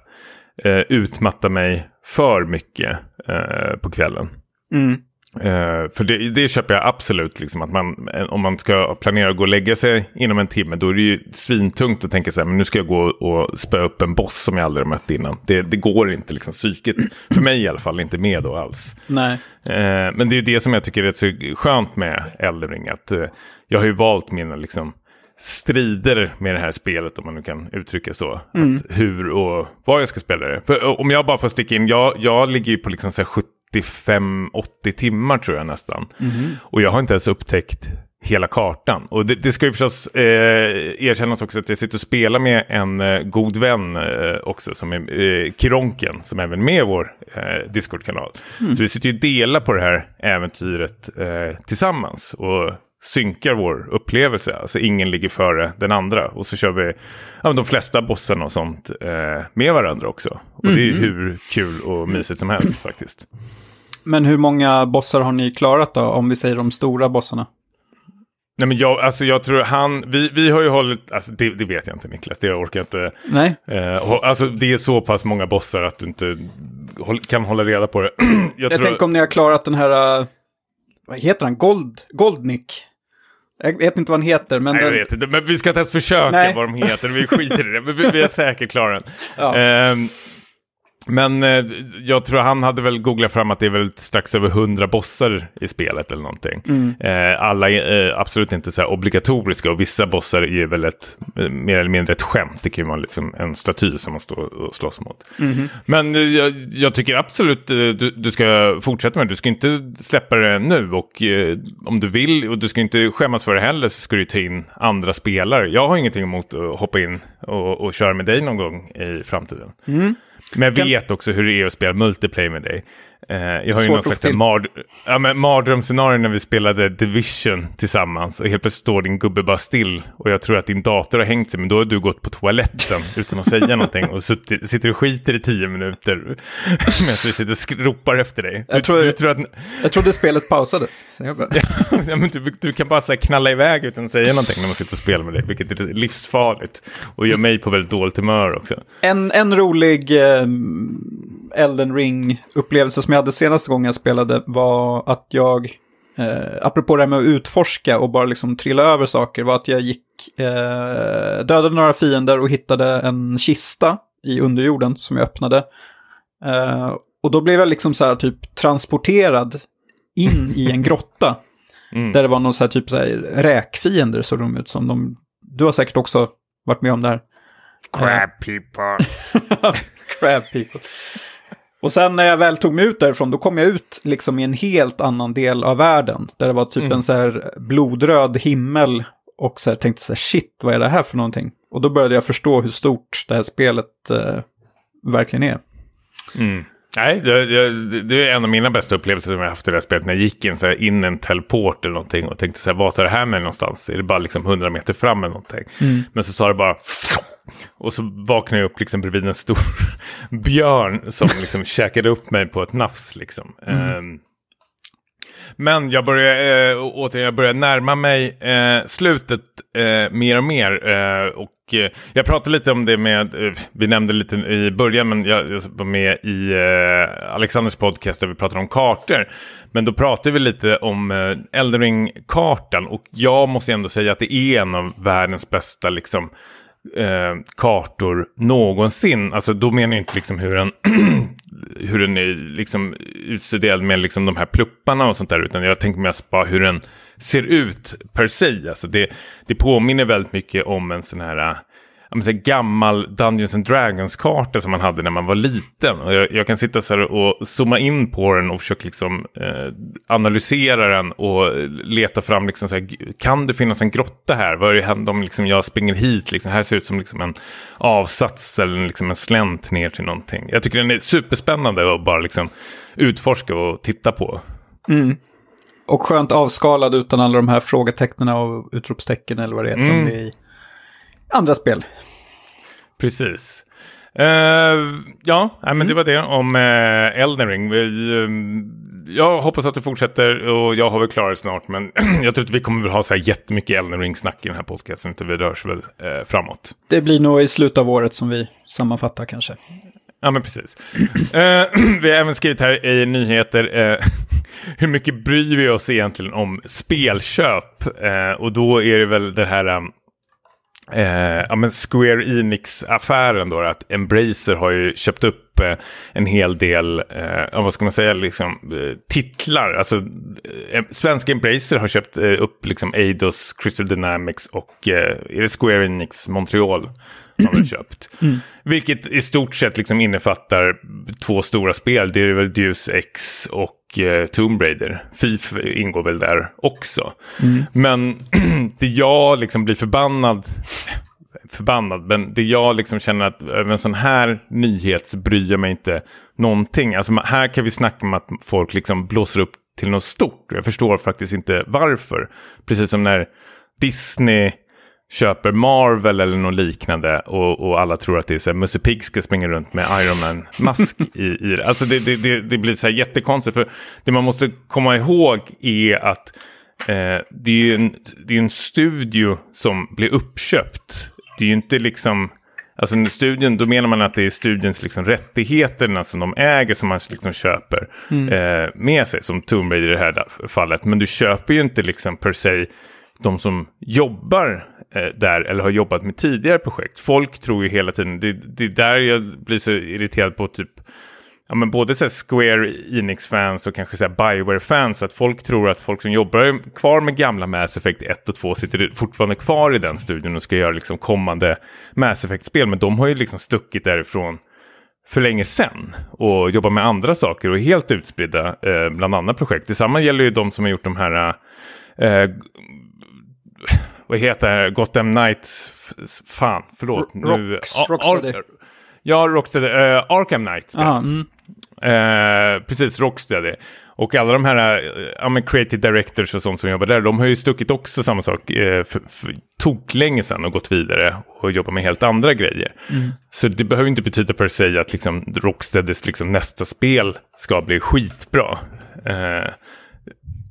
eh, utmatta mig för mycket eh, på kvällen. Mm. Uh, för det, det köper jag absolut. Liksom, att man, om man ska planera att gå och lägga sig inom en timme då är det ju svintungt att tänka så här, men nu ska jag gå och spöa upp en boss som jag aldrig har mött innan. Det, det går inte, liksom, psyket, för mig i alla fall, inte med då alls. Nej. Uh, men det är ju det som jag tycker är rätt så skönt med Eldring, att uh, jag har ju valt mina liksom, strider med det här spelet, om man nu kan uttrycka så. Mm. Att hur och vad jag ska spela det. För om jag bara får sticka in, jag, jag ligger ju på liksom så 70 85-80 timmar tror jag nästan. Mm. Och jag har inte ens upptäckt hela kartan. Och det, det ska ju förstås eh, erkännas också att jag sitter och spelar med en eh, god vän eh, också, som är eh, Kironken, som är även med i vår eh, Discord-kanal. Mm. Så vi sitter ju och delar på det här äventyret eh, tillsammans. Och synkar vår upplevelse. Alltså ingen ligger före den andra. Och så kör vi ja, de flesta bossarna och sånt eh, med varandra också. Och mm. det är mhm. hur kul och mysigt som helst faktiskt. Men hur många bossar har ni klarat då, om vi säger de stora bossarna? Nej men jag, alltså jag tror han, vi, vi har ju hållit, alltså det, det vet jag inte Niklas, det orkar jag inte. Nej. Eh, alltså det är så pass många bossar att du inte kan hålla reda på det. jag jag tänker om ni har klarat den här, uh, vad heter han, Gold, Goldnick. Jag vet inte vad han heter, men... Nej, jag den- vet inte. Men vi ska inte ens försöka Nej. vad de heter. Vi skiter i det. Men vi, vi är säkert klara den. Ja. Ehm, men eh, jag tror han hade väl googlat fram att det är väl strax över 100 bossar i spelet eller någonting. Mm. Eh, alla är eh, absolut inte så obligatoriska och vissa bossar är ju väl ett, eh, mer eller mindre ett skämt. Det kan ju vara liksom en staty som man står och slåss mot. Mhm. Men eh, jag, jag tycker absolut eh, du, du ska fortsätta med det. Du ska inte släppa det nu och om du vill och du ska inte skämmas för det heller så ska du ta in andra spelare. Jag har ingenting emot att hoppa in och, och köra med dig någon gång i framtiden. Men jag Kan- vet också hur det är att spela multiplayer med dig. Eh, jag har ju någon slags mard ja, mardrömsscenario när vi spelade Division tillsammans. Och helt plötsligt står din gubbe bara still. Och jag tror att din dator har hängt sig, men då har du gått på toaletten utan att säga någonting. Och suttit, sitter och skiter i tio minuter medan vi sitter och ropar efter dig. Du, Jag tror- du tror att Jag trodde spelet pausades. Bara, ja, men du, du kan bara så knalla iväg utan att säga någonting när man sitter och spelar med dig. Vilket är livsfarligt. Och gör mig på väldigt dåligt humör också. En, en rolig eh, Elden Ring-upplevelse som jag hade senaste gången jag spelade var att jag, eh, apropå det här med att utforska och bara liksom trilla över saker, var att jag gick, eh, dödade några fiender och hittade en kista i underjorden som jag öppnade. Eh, och då blev jag liksom så här typ transporterad in i en grotta. Mm. Där det var någon så här typ så här räkfiender såg de ut som. De, du har säkert också varit med om det här. Crab people. Crab people. Och sen när jag väl tog mig ut därifrån, då kom jag ut liksom i en helt annan del av världen. Där det var typ Mm. en så här blodröd himmel. Och så här tänkte så här, shit, vad är det här för någonting? Och då började jag förstå hur stort det här spelet eh, verkligen är. Mm. Nej, det, det, det är en av mina bästa upplevelser som jag haft i det här spelet. När jag gick in, så här, in en teleport eller någonting och tänkte så här, vad tar det här med någonstans? Är det bara liksom 100 meter fram eller någonting? Men så sa det bara... Och så vaknade jag upp liksom bredvid en stor björn som liksom käkade upp mig på ett nafs. Liksom. Ehm, men jag börjar, eh, återigen, jag börjar närma mig eh, slutet eh, mer och mer. Eh, och eh, jag pratade lite om det med, eh, vi nämnde lite i början, men jag, jag var med i Alexanders podcast där vi pratade om kartor. Men då pratade vi lite om eh, kartan och jag måste ändå säga att det är en av världens bästa liksom, eh, kartor någonsin. Alltså då menar jag inte liksom hur den, hur den är liksom utstuderad med liksom de här plupparna och sånt där. Utan jag tänker mest bara hur den ser ut per se. Alltså det, det påminner väldigt mycket om en sån här men så här gammal Dungeons and Dragons-karta som man hade när man var liten. Och jag, jag kan sitta så här och zooma in på den och försöka liksom, eh, analysera den och leta fram, liksom så här, kan det finnas en grotta här? Vad är det händer om liksom jag springer hit? Liksom, här ser det ut som liksom en avsats eller liksom en slänt ner till någonting. Jag tycker den är superspännande att bara liksom utforska och titta på. Och skönt avskalad utan alla de här frågetecknen och utropstecken eller vad det är som Mm. det är i andra spel. Precis. Eh, ja, men det var det om uh, Elden Ring. Vi, ehm, jag hoppas att du fortsätter och jag har väl klarat snart. Men jag tror att vi kommer väl ha så här jättemycket Elden Ring-snack i den här podcasten. Utan vi rörs väl eh, framåt. Det blir nog i slutet av året som vi sammanfattar kanske. Ja, men precis. Vi har även skrivit här i nyheter. hur mycket bryr vi oss egentligen om spelköp? Och då är det väl det här... Eh, ja, men Square Enix-affären då, att Embracer har ju köpt upp eh, en hel del, eh, vad ska man säga, liksom, eh, titlar. Alltså, eh, svenska Embracer har köpt eh, upp liksom Eidos, Crystal Dynamics och är det Square Enix Montreal har väl köpt. Vilket i stort sett liksom innefattar två stora spel. Det är väl Deus Ex och eh, Tomb Raider. FIF ingår väl där också. Men det jag liksom blir förbannad förbannad, men det jag liksom känner att över en sån här nyhet så bryr jag mig inte någonting. Alltså här kan vi snacka om att folk liksom blåser upp till något stort. Jag förstår faktiskt inte varför. Precis som när Disney köper Marvel eller något liknande och, och alla tror att det är så här, Musse Pigg ska springa runt med Iron Man-mask i, i det. Alltså det, det, det, det blir så här jättekonstigt för det man måste komma ihåg är att eh, det är ju en, det är en studio som blir uppköpt. Det är ju inte liksom, Alltså när studion, då menar man att det är studions liksom rättigheterna som de äger som man liksom köper eh, med sig. Som Tomb Raider i det här fallet. Men du köper ju inte liksom per se de som jobbar eh, där eller har jobbat med tidigare projekt. Folk tror ju hela tiden, det, det är där jag blir så irriterad på typ ja, men både så Square Enix-fans och kanske Bioware-fans, att folk tror att folk som jobbar kvar med gamla Mass Effect 1 och 2 sitter fortfarande kvar i den studion och ska göra liksom kommande Mass Effect-spel, men de har ju liksom stuckit därifrån för länge sedan och jobbar med andra saker och är helt utspridda eh, bland andra projekt. Detsamma gäller ju de som har gjort de här, eh, vad heter det, Gotham Knight, fan, förlåt. Rocks, nu, Rocksteady. Ja, Rocksteady, uh, Arkham Knight. Aha, mm. Uh, precis, Rocksteady. Och alla de här uh, creative directors och sånt som jobbar där, de har ju stuckit också samma sak uh, för, för tok länge sedan och gått vidare och jobbat med helt andra grejer. Mm. Så det behöver inte betyda per se att liksom, Rocksteadys liksom, nästa spel ska bli skitbra. Uh,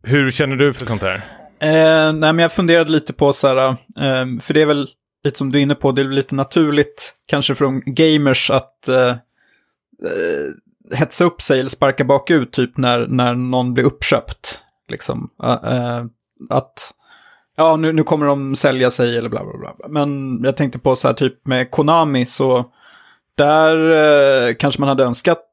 hur känner du för sånt här? Eh, nej, men jag funderade lite på så här, eh, för det är väl lite som du är inne på, det är lite naturligt kanske från gamers att eh, eh, hetsa upp sig eller sparka bakut typ när, när någon blir uppköpt. Liksom. Eh, eh, att ja, nu, nu kommer de sälja sig eller bla bla bla. Men jag tänkte på så här typ med Konami så där kanske man hade önskat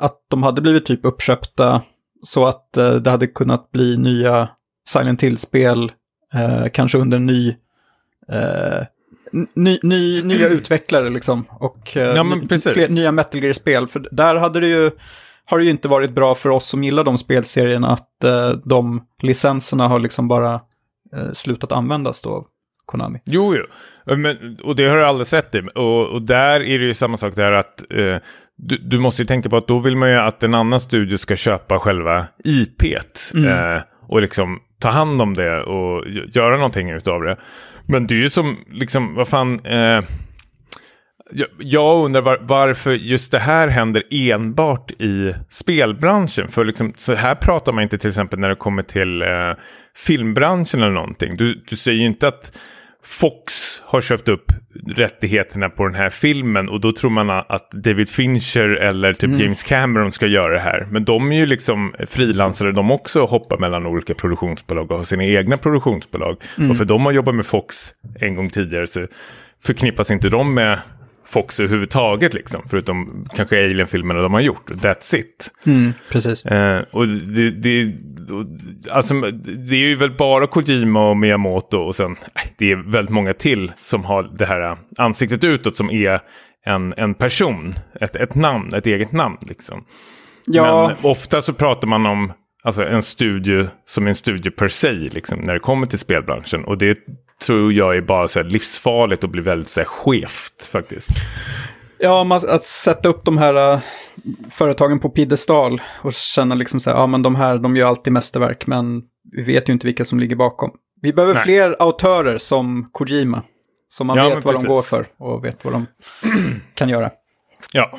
att de hade blivit typ uppköpta så att det hade kunnat bli nya Silent Hill-spel, kanske under ny ny, ny, nya utvecklare liksom. Och ja, fler, nya Metal Gear-spel. För där hade det ju, har det ju inte varit bra för oss som gillar de spelserierna att uh, de licenserna har liksom bara uh, slutat användas då. Konami. Jo, jo. Men, och det har du alldeles rätt i. Och, och där är det ju samma sak där att uh, du, du, måste ju tänka på att då vill man ju att en annan studio ska köpa själva IP't. Mm och liksom ta hand om det och göra någonting utav det. Men det är ju som, liksom, vad fan... Eh, jag, undrar var, varför just det här händer enbart i spelbranschen. För liksom, så här pratar man inte till exempel när det kommer till eh, filmbranschen eller någonting. Du, du säger ju inte att Fox har köpt upp rättigheterna på den här filmen och då tror man att David Fincher eller typ mm. James Cameron ska göra det här. Men de är ju liksom frilansare de också och hoppar mellan olika produktionsbolag och har sina egna produktionsbolag. Mm. Och för de har jobbat med Fox en gång tidigare så förknippas inte de med Fox överhuvudtaget liksom. Förutom kanske Alien-filmerna de har gjort. That's it. Mm, precis. Eh, och det, det, alltså, det är ju väl bara Kojima och Miyamoto och sen det är väldigt många till som har det här ansiktet utåt som är en, en person. Ett, ett namn, ett eget namn liksom. Ja. Men ofta så pratar man om alltså, en studio som en studio per se liksom, när det kommer till spelbranschen. Och det tror jag är bara så livsfarligt och blir väldigt så här, skevt faktiskt. Ja, man, att sätta upp de här uh, företagen på piedestal och känna liksom så här, ja men de här, de gör alltid mästerverk, men vi vet ju inte vilka som ligger bakom. Vi behöver Nej. fler autörer som Kojima, som man ja, vet vad precis. de går för och vet vad de kan göra. Ja.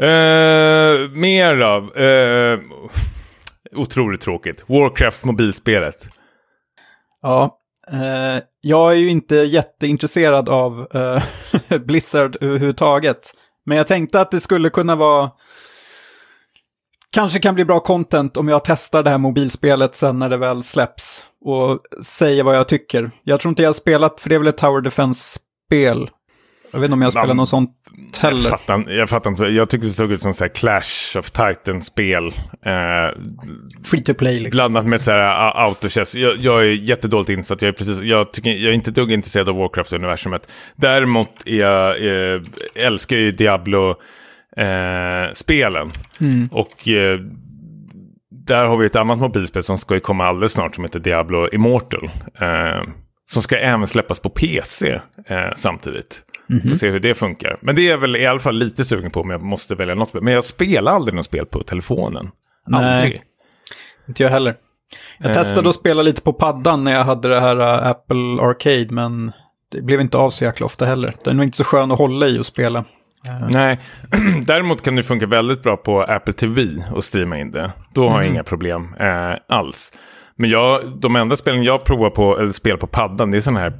Uh, mer då. Uh, otroligt tråkigt. Warcraft mobilspelet. Ja, Eh, jag är ju inte jätteintresserad av eh, Blizzard överhuvudtaget. Men jag tänkte att det skulle kunna vara... Kanske kan bli bra content om jag testar det här mobilspelet sen när det väl släpps. Och säger vad jag tycker. Jag tror inte jag har spelat, för det är väl ett Tower Defense-spel. Jag vet inte om jag spelar något sånt heller. Jag fattar, jag fattar inte. Jag tyckte det såg ut som så Clash of Titans-spel. Eh, Free to play liksom. Blandat med så här uh, autochess. Jag, jag, är jättedåligt insatt. Jag är, precis, jag, tycker, jag är inte dugg intresserad av Warcraft-universumet. Däremot är jag, eh, älskar ju Diablo-spelen. Eh, mm. Och eh, där har vi ett annat mobilspel som ska komma alldeles snart som heter Diablo Immortal. Eh, som ska även släppas på PC eh, samtidigt. Mm -hmm. Får se hur det funkar. Men det är väl i alla fall lite sugen på om jag måste välja något spel. Men jag spelar aldrig något spel på telefonen. Aldrig. Nej, inte jag heller. Jag testade um, att spela lite på paddan när jag hade det här uh, Apple Arcade, men det blev inte av så jäkla ofta heller. Den var inte så skön att hålla i och spela. Uh. Nej, däremot kan det funka väldigt bra på Apple TV och streama in det. Då har mm. jag inga problem uh, alls. Men jag, de enda spelen jag provar på, eller spel på paddan, det är sådana här,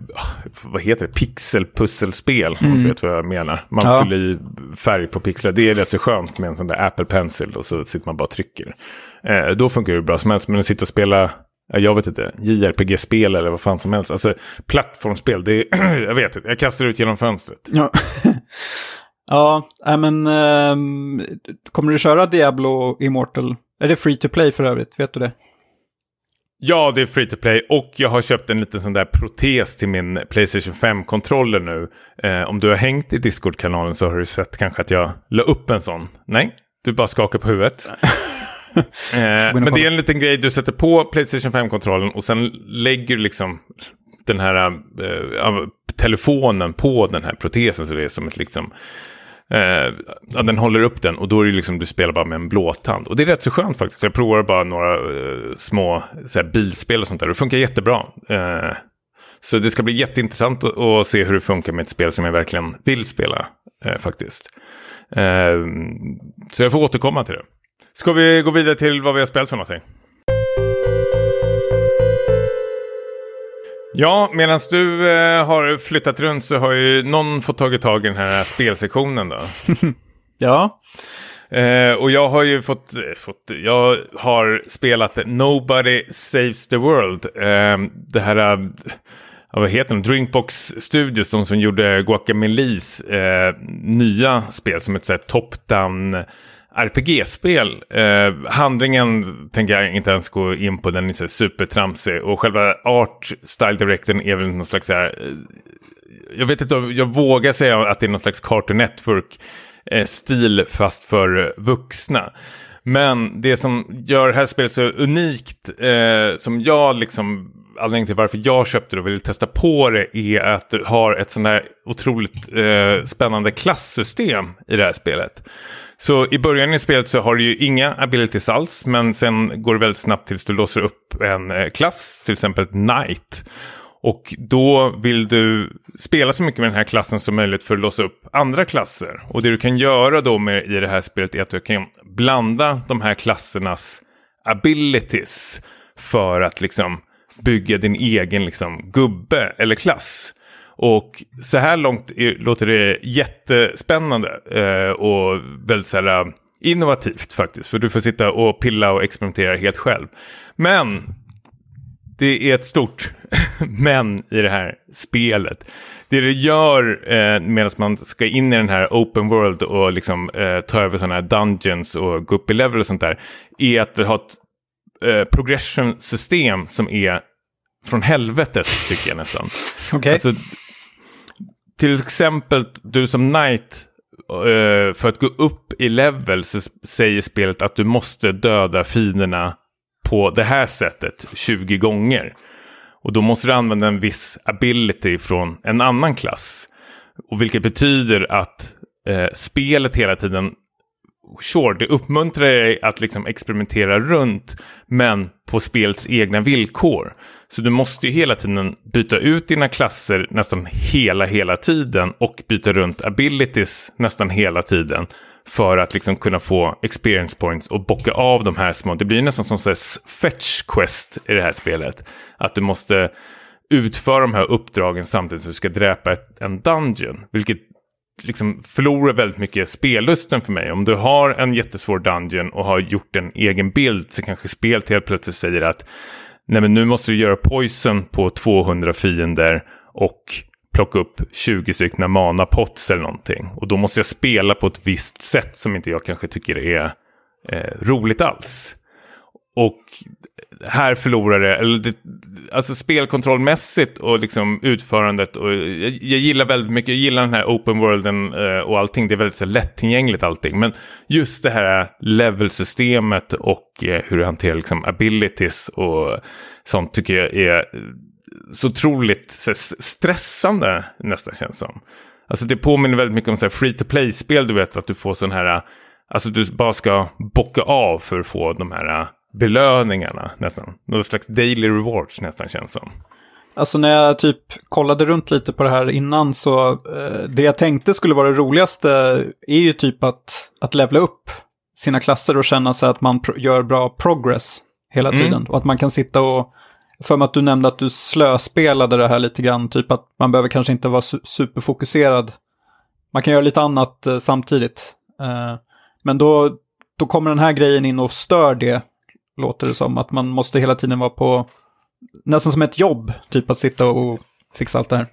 vad heter det, pixelpusselspel. Mm. Om du vet vad jag menar. Man ja. fyller i färg på pixlar. Det är rätt så skönt med en sån där Apple Pencil och så sitter man bara och trycker. Eh, då funkar det bra som helst, men att sitta och spela jag vet inte, JRPG-spel eller vad fan som helst. Alltså plattformsspel, det är, jag vet inte, jag kastar ut genom fönstret. Ja, ja men um, kommer du köra Diablo Immortal? Är det free to play för övrigt? Vet du det? Ja, det är free to play och jag har köpt en liten sån där protes till min Playstation 5-kontroller nu. Eh, om du har hängt i Discord-kanalen så har du sett kanske att jag la upp en sån. Nej, du bara skakar på huvudet. eh, men det är en liten grej, du sätter på Playstation 5-kontrollen och sen lägger du liksom den här eh, telefonen på den här protesen så det är som ett liksom Eh, den håller upp den och då är det liksom, du spelar bara med en blåtand. Och det är rätt så skönt faktiskt. Jag provar bara några eh, små så här, bilspel och sånt där. Det funkar jättebra. Eh, så det ska bli jätteintressant att se hur det funkar med ett spel som jag verkligen vill spela eh, faktiskt. Eh, så jag får återkomma till det. Ska vi gå vidare till vad vi har spelat för någonting? Ja, medan du eh, har flyttat runt så har ju någon fått tagit tag i den här spelsektionen då. ja. Eh, och jag har ju fått, eh, fått, jag har spelat Nobody Saves the World. Eh, det här, eh, vad heter det, Drinkbox Studios, de som gjorde Guacamelis eh, nya spel som ett top-down RPG-spel. Eh, handlingen tänker jag inte ens gå in på, den är så supertramsig. Och själva art style directorn är väl någon slags här, eh, jag vet inte, jag vågar säga att det är någon slags Cartoon Network-stil eh, fast för vuxna. Men det som gör det här spelet så unikt, eh, som jag liksom, anledningen till varför jag köpte det och ville testa på det, är att det har ett sånt här otroligt eh, spännande klasssystem i det här spelet. Så i början i spelet så har du ju inga abilities alls, men sen går det väldigt snabbt tills du låser upp en eh, klass, till exempel Knight. Och då vill du spela så mycket med den här klassen som möjligt för att låsa upp andra klasser. Och det du kan göra då med, i det här spelet är att du kan blanda de här klassernas abilities för att liksom bygga din egen liksom, gubbe eller klass. Och så här långt låter det jättespännande eh, och väldigt så här, eh, innovativt faktiskt. För du får sitta och pilla och experimentera helt själv. Men det är ett stort men i det här spelet. Det det gör eh, medan man ska in i den här open world och liksom eh, ta över sådana här dungeons och gå upp i level och sånt där. Är att ha ett eh, progression-system som är från helvetet tycker jag nästan. Okay. Alltså, till exempel du som knight, eh, för att gå upp i level så säger spelet att du måste döda fienderna på det här sättet 20 gånger. Och då måste du använda en viss ability från en annan klass. Och vilket betyder att eh, spelet hela tiden sure, det uppmuntrar dig att liksom experimentera runt, men på spelets egna villkor. Så du måste ju hela tiden byta ut dina klasser nästan hela, hela tiden och byta runt abilities nästan hela tiden för att liksom kunna få experience points och bocka av de här små. Det blir nästan som en fetch quest i det här spelet. Att du måste utföra de här uppdragen samtidigt som du ska dräpa ett, en dungeon. Vilket liksom förlorar väldigt mycket spellusten för mig. Om du har en jättesvår dungeon och har gjort en egen bild så kanske spelet helt plötsligt säger att nej men nu måste du göra poison på 200 fiender och plocka upp 20 stycken mana pots eller någonting. Och då måste jag spela på ett visst sätt som inte jag kanske tycker är eh, roligt alls. Och här förlorar det, eller det, alltså spelkontrollmässigt och liksom utförandet. Och jag, jag, gillar väldigt mycket, jag gillar den här open worlden eh, och allting. Det är väldigt så lättillgängligt allting. Men just det här levelsystemet och eh, hur du hanterar liksom abilities och sånt tycker jag är så otroligt så stressande nästan känns som. Alltså det påminner väldigt mycket om så free to play-spel, du vet att du får sån här, alltså du bara ska bocka av för att få de här belöningarna nästan. Någon slags daily rewards nästan känns som. Alltså när jag typ kollade runt lite på det här innan så eh, det jag tänkte skulle vara det roligaste är ju typ att, att levla upp sina klasser och känna sig att man gör bra progress hela Mm. tiden. Och att man kan sitta och, för mig att du nämnde att du slöspelade det här lite grann, typ att man behöver kanske inte vara su- superfokuserad. Man kan göra lite annat eh, samtidigt. Eh, men då, då kommer den här grejen in och stör det, låter det som. Att man måste hela tiden vara på, nästan som ett jobb, typ att sitta och fixa allt det här.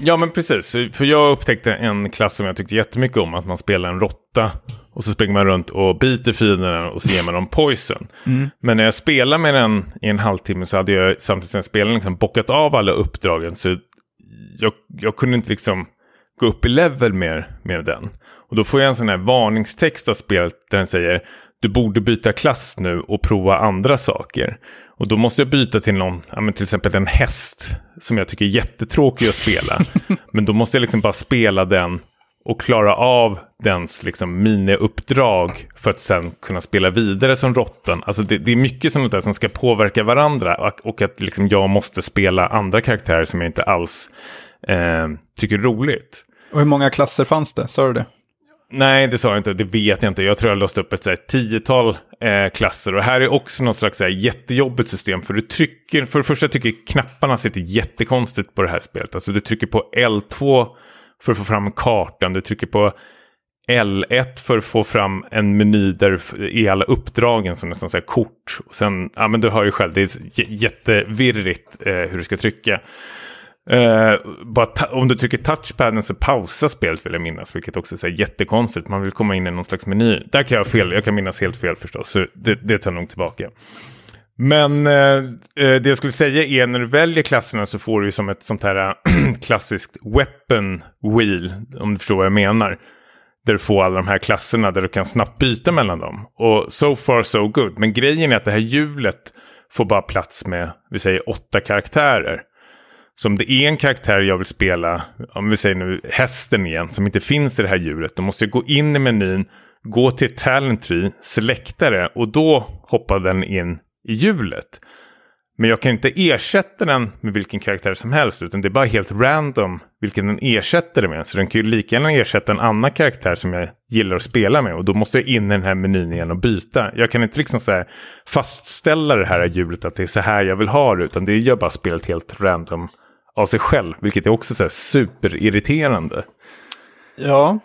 Ja, men precis. För jag upptäckte en klass som jag tyckte jättemycket om. Att man spelar en råtta och så springer man runt och biter fienderna och så ger man dem poison. Men när jag spelade med den i en halvtimme så hade jag samtidigt som jag spelade liksom bockat av alla uppdragen. Så jag, jag kunde inte liksom gå upp i level mer med den. Och då får jag en sån här varningstext av spelet där den säger du borde byta klass nu och prova andra saker. Och då måste jag byta till någon, ja, till exempel en häst som jag tycker är jättetråkig att spela. men då måste jag liksom bara spela den och klara av dens liksom miniuppdrag för att sen kunna spela vidare som råttan. Alltså det, det är mycket sånt där som ska påverka varandra och, och att liksom jag måste spela andra karaktärer som jag inte alls eh, tycker är roligt. Och hur många klasser fanns det? Sa du det? Nej, det sa jag inte. Det vet jag inte. Jag tror jag låst upp ett så här, tiotal eh, klasser. Och här är också något slags så här, jättejobbigt system. För du trycker, för det första tycker jag knapparna sitter jättekonstigt på det här spelet. Alltså du trycker på L2 för att få fram kartan. Du trycker på L1 för att få fram en meny där i alla uppdragen som nästan säger kort. Och sen, ja men du hör ju själv, det är jättevirrigt eh, hur du ska trycka. Uh, bara om du trycker touchpaden så pausar spelet vill jag minnas, vilket också är så jättekonstigt. Man vill komma in i någon slags meny. Där kan jag ha fel, jag kan minnas helt fel förstås, så det, det tar jag nog tillbaka. Men eh, eh det jag skulle säga är när du väljer klasserna så får du ju som ett sånt här klassiskt weapon wheel, om du förstår vad jag menar. Där du får alla de här klasserna där du kan snabbt byta mellan dem. Och so far so good. Men grejen är att det här hjulet får bara plats med, vi säger åtta karaktärer. Så om det är en karaktär jag vill spela, om vi säger nu hästen igen, som inte finns i det här djuret, då måste jag gå in i menyn, gå till talent tree, selekta det och då hoppar den in i hjulet. Men jag kan inte ersätta den med vilken karaktär som helst, utan det är bara helt random vilken den ersätter det med. Så den kan ju lika gärna ersätta en annan karaktär som jag gillar att spela med. Och då måste jag in i den här menyn igen och byta. Jag kan inte liksom så här fastställa det här hjulet att det är så här jag vill ha det, utan det gör bara spelet helt random av sig själv, vilket är också så här superirriterande. Ja.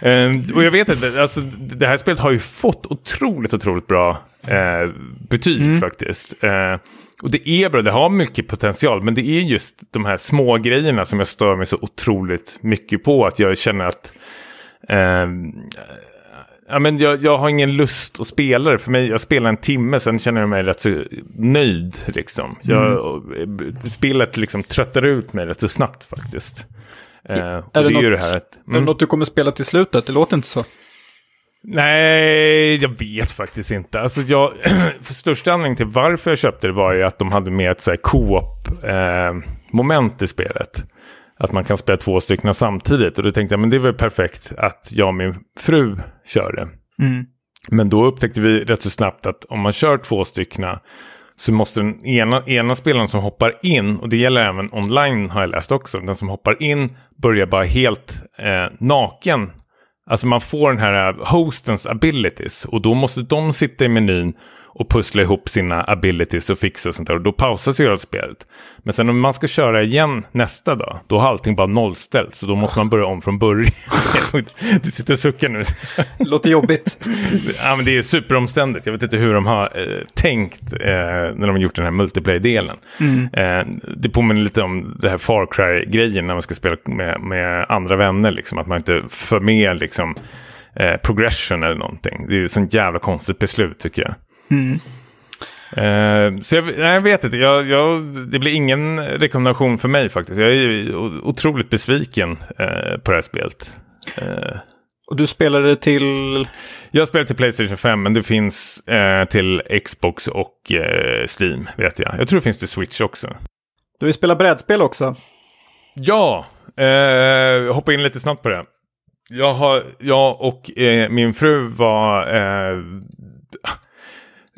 Eh, och jag vet inte, alltså, det här spelet har ju fått otroligt, otroligt bra eh, betyg faktiskt. Eh, och det är bra, det har mycket potential, men det är just de här små grejerna som jag stör mig så otroligt mycket på. Att jag känner att eh, ja, men jag, jag har ingen lust att spela det. För mig, jag spelar en timme, sen känner jag mig rätt så nöjd. Liksom. Jag, Spelet liksom tröttar ut mig rätt så snabbt faktiskt. Eh, Är det det är ju något- det här att... Är det något du kommer spela till slutet? Det låter inte så. Nej, jag vet faktiskt inte. Alltså jag, för största anledningen till varför jag köpte det var ju att de hade med ett co-op-moment i spelet. Att man kan spela två stycken samtidigt. Och då tänkte jag, men det är väl perfekt att jag och min fru kör det. Men då upptäckte vi rätt så snabbt att om man kör två stycken så måste den ena, ena spelaren som hoppar in, och det gäller även online har jag läst också, den som hoppar in börjar bara helt eh, naken. Alltså man får den här eh, hostens abilities och då måste de sitta i menyn och pussla ihop sina abilities och fixa och sånt där. Och då pausas ju hela spelet. Men sen om man ska köra igen nästa dag, då har allting bara nollställt. Så då måste man börja om från början. du sitter och suckar nu. Låter jobbigt. Ja, men det är superomständigt. Jag vet inte hur de har eh, tänkt eh, när de har gjort den här multiplayer-delen. Eh, det påminner lite om det här Far Cry-grejen när man ska spela med, med andra vänner. Liksom, att man inte för med liksom, eh, progression eller någonting. Det är ett sånt jävla konstigt beslut tycker jag. Eh, så jag, nej, jag vet inte, jag, jag, det blir ingen rekommendation för mig faktiskt. Jag är otroligt besviken eh, på det här spelet. Eh, Och du spelade till... jag spelar till Playstation 5, men det finns till Xbox och Steam, vet jag. Jag tror det finns till Switch också. Du ju spelat brädspel också. Ja, hoppa in lite snabbt på det. Jag, har, jag och min fru var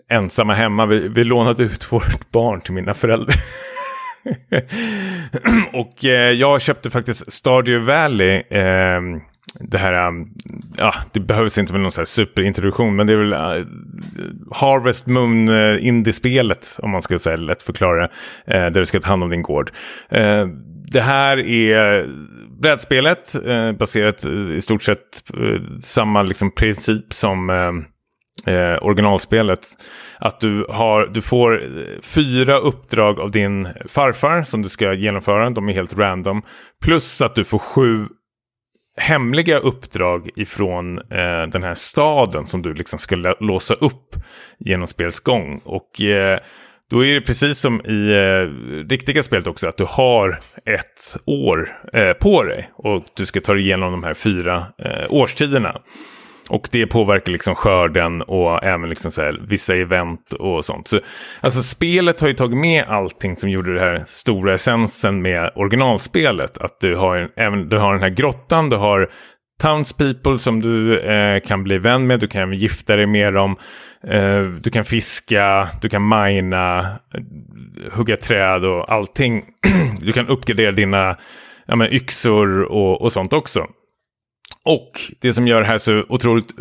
ensamma hemma. Vi, vi lånade ut vårt barn till mina föräldrar. och eh, jag köpte faktiskt Stardew Valley eh, det här, ehm, ja, det behövs inte med någon så här superintroduktion, men det är väl uh, Harvest Moon uh, Indie-spelet, om man ska säga lätt förklara, uh, där du ska ta hand om din gård. Uh, det här är brädspelet, uh, baserat uh, i stort sett samma liksom, princip som ehm, eh, originalspelet. Att du, har, du får fyra uppdrag av din farfar som du ska genomföra. De är helt random. Plus att du får sju hemliga uppdrag ifrån eh, den här staden som du liksom ska låsa upp genom spelets gång. Och eh, då är det precis som i eh, riktiga spelet också att du har ett år eh, på dig och du ska ta dig igenom de här fyra eh, årstiderna. Och det påverkar liksom skörden och även liksom så här, vissa event och sånt. Så, alltså spelet har ju tagit med allting som gjorde det här stora essensen med originalspelet. Att du har, även, du har den här grottan, du har townspeople som du eh, kan bli vän med, du kan gifta dig med dem, eh, du kan fiska, du kan mina, hugga träd och allting. du kan uppgradera dina ja, men, yxor och, och sånt också. Och det som gör det här så otroligt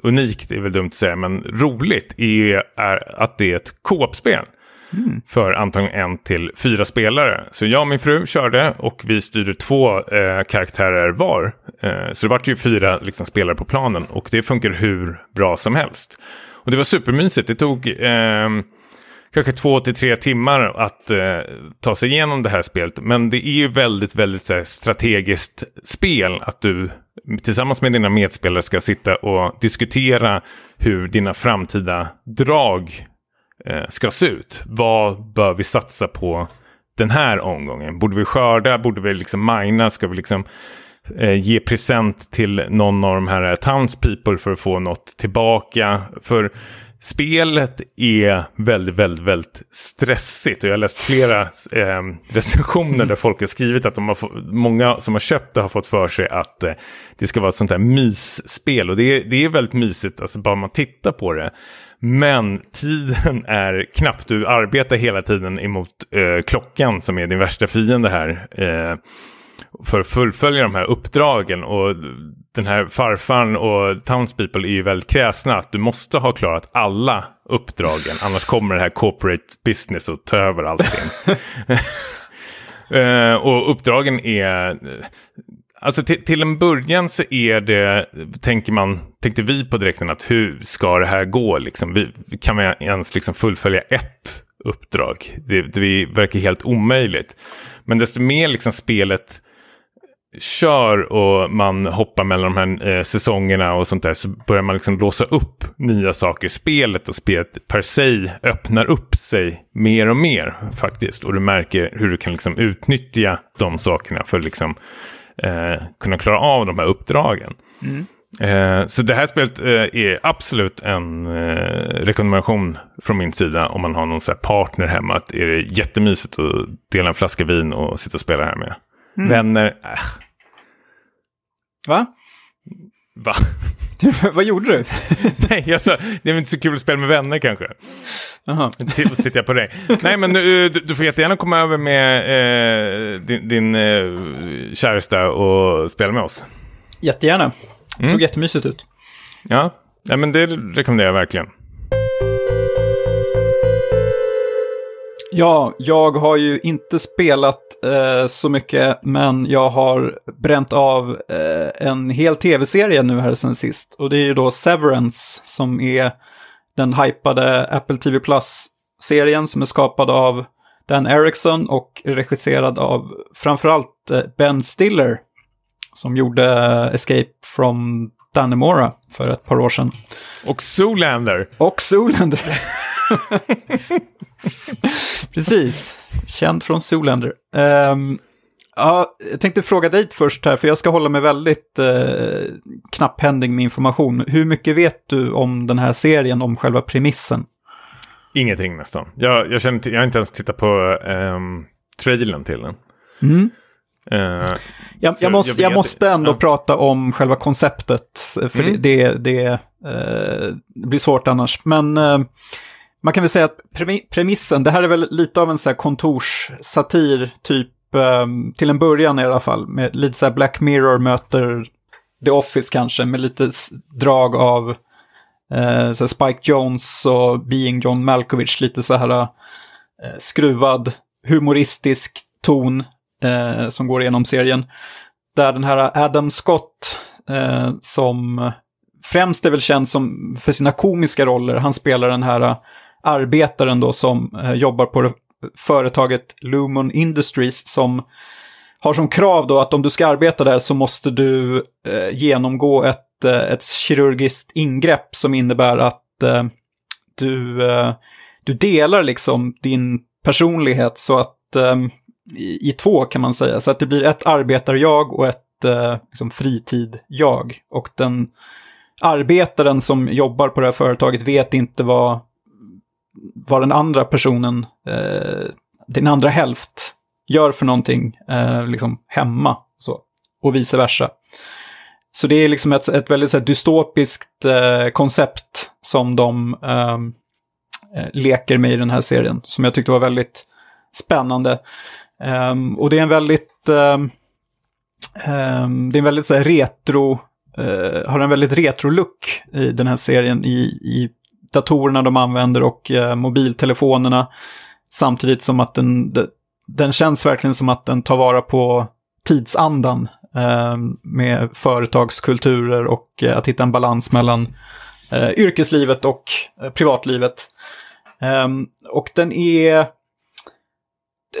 unikt, är väl dumt att säga, men roligt är, är att det är ett co-op-spel. Mm. För antagligen en till fyra spelare. Så jag och min fru körde och vi styrde två eh, karaktärer var. Eh, så det var ju fyra liksom, spelare på planen och det funkar hur bra som helst. Och det var supermysigt. Det tog eh, kanske två till tre timmar att eh, ta sig igenom det här spelet. Men det är ju väldigt, väldigt här, strategiskt spel att du tillsammans med dina medspelare ska sitta och diskutera hur dina framtida drag eh, ska se ut. Vad bör vi satsa på den här omgången? Borde vi skörda? Borde vi liksom mina? Ska vi liksom eh, ge present till någon av de här townspeople för att få något tillbaka? För Spelet är väldigt, väldigt, väldigt stressigt och jag har läst flera eh, recensioner där folk har skrivit att de har många som har köpt det har fått för sig att eh, det ska vara ett sånt här mysspel och det är, det är väldigt mysigt, alltså bara man tittar på det. Men tiden är knapp, du arbetar hela tiden emot eh, klockan som är din värsta fiende här. För att fullfölja de här uppdragen. Och den här farfan och townspeople är ju väldigt kräsna att du måste ha klarat alla uppdragen. Annars kommer det här corporate business att ta över allting. uh, och uppdragen är... Alltså till, till en början så är det, tänker man, tänkte vi på direkten att hur ska det här gå liksom? Vi, kan vi ens liksom fullfölja ett uppdrag? Det, det verkar helt omöjligt. Men desto mer liksom spelet kör och man hoppar mellan de här eh, säsongerna och sånt där så börjar man liksom låsa upp nya saker i spelet och spelet per se öppnar upp sig mer och mer faktiskt. Och du märker hur du kan liksom utnyttja de sakerna för att liksom, eh, kunna klara av de här uppdragen. Mm. Eh, så det här spelet eh, är absolut en eh, rekommendation från min sida om man har någon så partner hemma. Att är det jättemysigt att dela en flaska vin och sitta och spela här med. Mm. Vänner, äh, Va? Va? Vad gjorde du? Nej, jag sa, det är inte så kul att spela med vänner kanske. Jaha. tittar jag på dig. Nej, men du, du får jättegärna komma över med eh, din, din eh, käresta och spela med oss. Jättegärna. Det såg mm. jättemysigt ut. Ja. ja, men det rekommenderar jag verkligen. Ja, jag har ju inte spelat eh, så mycket, men jag har bränt av eh, en hel tv-serie nu här sen sist. Och det är ju då Severance som är den hypade Apple TV Plus-serien som är skapad av Dan Eriksson och regisserad av framförallt eh, Ben Stiller som gjorde Escape from Dannemora för ett par år sedan. Och Zoolander. Och Zoolander. Precis, känd från Zoolander. Um, ja, jag tänkte fråga dig först här, för jag ska hålla mig väldigt uh, knapphändig med information. Hur mycket vet du om den här serien, om själva premissen? Ingenting nästan. Jag, jag, känner jag har inte ens tittat på um, trailern till den. Mm. Uh, jag, jag, måste, jag, måste ändå ja. prata om själva konceptet, för mm. det, det, det, uh, det, blir svårt annars. Men uh, man kan väl säga att premissen, det här är väl lite av en så här kontorssatir, typ ehm, till en början i alla fall, med lite så här Black Mirror möter The Office kanske, med lite drag av eh, så Spike Jones och Being John Malkovich, lite så här eh, skruvad, humoristisk ton eh, som går igenom serien. Där den här Adam Scott, eh, som främst är väl känd som, för sina komiska roller, han spelar den här arbetaren då som eh, jobbar på företaget Lumon Industries som har som krav då att om du ska arbeta där så måste du eh, genomgå ett, eh, ett kirurgiskt ingrepp som innebär att eh, du, eh, du delar liksom din personlighet så att eh, i, i, två kan man säga. Så att det blir ett arbetar-jag och ett eh, liksom fritid-jag. Och den arbetaren som jobbar på det här företaget vet inte vad, vad den andra personen, eh, din andra hälft, gör för någonting eh, liksom hemma. Så, och vice versa. Så det är liksom ett, ett väldigt så här, dystopiskt eh, koncept som de ehm, eh, leker med i den här serien. Som jag tyckte var väldigt spännande. Ehm, och det är en väldigt, ehm, det är en väldigt så här, retro, eh, har en väldigt retro-look i den här serien i, i datorerna de använder och uh, mobiltelefonerna. Samtidigt som att den, den känns verkligen som att den tar vara på tidsandan med företagskulturer och uh, att hitta en balans mellan yrkeslivet och privatlivet. och den är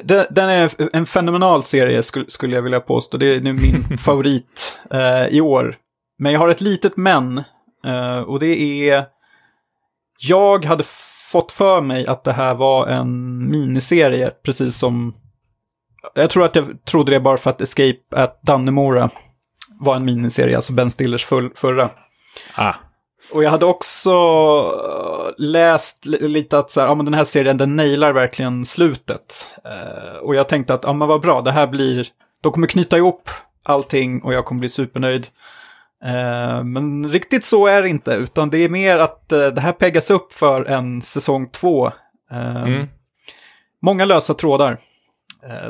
den, är en fenomenal serie skulle, jag vilja påstå. Det är nu min favorit eh, i år. Men jag har ett litet men. Eh, och det är... Jag hade fått för mig att det här var en miniserie, precis som... Jag tror att jag trodde det bara för att Escape at Dannemora var en miniserie, alltså Ben Stillers full, förra. Ah. Och jag hade också eh, läst lite att så här, ja, men den här serien den nailar verkligen slutet. Uh, och jag tänkte att ja, men vad bra, det här blir, de kommer knyta ihop allting och jag kommer bli supernöjd. Uh, men riktigt så är det inte, utan det är mer att uh, det här peggas upp för en säsong två. Mm. Många lösa trådar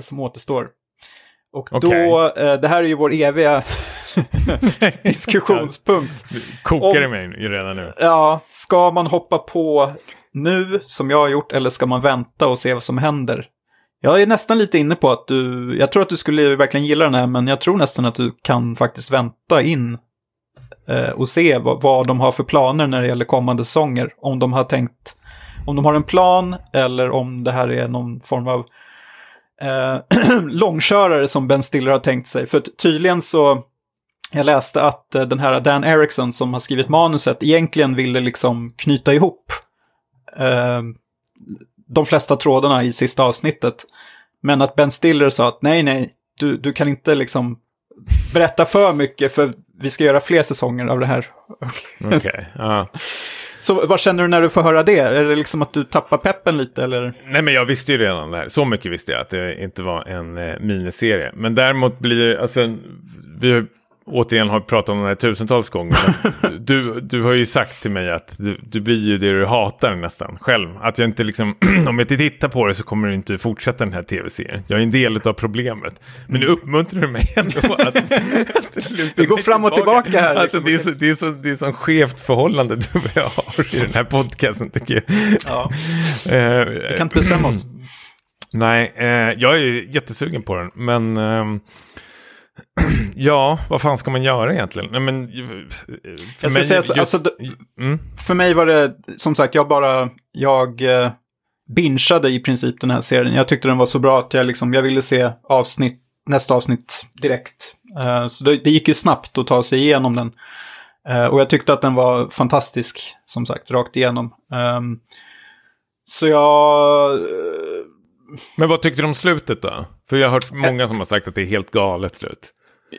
som återstår. Och okay. då, det här är ju vår eviga diskussionspunkt. Kokar det mig redan nu. Ja, ska man hoppa på nu som jag har gjort eller ska man vänta och se vad som händer? Jag är nästan lite inne på att du, jag tror att du skulle verkligen gilla den här, men jag tror nästan att du kan faktiskt vänta in eh, Eh, och se vad, vad de har för planer när det gäller kommande säsonger. Om de har tänkt, om de har en plan eller om det här är någon form av eh, långkörare som Ben Stiller har tänkt sig. För tydligen så jag läste att eh, den här Dan Erickson som har skrivit manuset egentligen ville liksom knyta ihop eh, de flesta trådarna i sista avsnittet. Men att Ben Stiller sa att nej, nej, du, du kan inte liksom berätta för mycket för vi ska göra fler säsonger av det här. Okej, okay, ja. Så vad känner du när du får höra det? Är det liksom att du tappar peppen lite eller? Nej men jag visste ju redan det här. Så mycket visste jag att det inte var en eh, miniserie. Men däremot blir alltså, vi återigen har pratat om det här tusentals gånger. du, du har ju sagt till mig att du, du blir ju det du hatar nästan själv. Att jag inte liksom, om jag inte tittar på det så kommer du inte fortsätta den här tv-serien. Jag är en del av problemet. Men nu uppmuntrar du mig ändå att... att Vi går fram och tillbaka, tillbaka här. Liksom. Alltså, det, är så, det, är så, det är så skevt förhållande du och jag har i den här podcasten tycker jag. Ja. uh, Vi kan inte bestämma oss. Nej, uh, jag är jättesugen på den. Men... Uh, ja, vad fan ska man göra egentligen? Nej, men, för, mig, säga, just, alltså, mm. för mig var det, som sagt, jag bara, jag eh, bingeade i princip den här serien. Jag tyckte den var så bra att jag, liksom, jag ville se avsnitt, nästa avsnitt direkt. Uh, så det, det, gick ju snabbt att ta sig igenom den. Uh, och jag tyckte att den var fantastisk, som sagt, rakt igenom. Um, så jag... Men vad tyckte du om slutet då? För jag har hört många som har sagt att det är helt galet slut.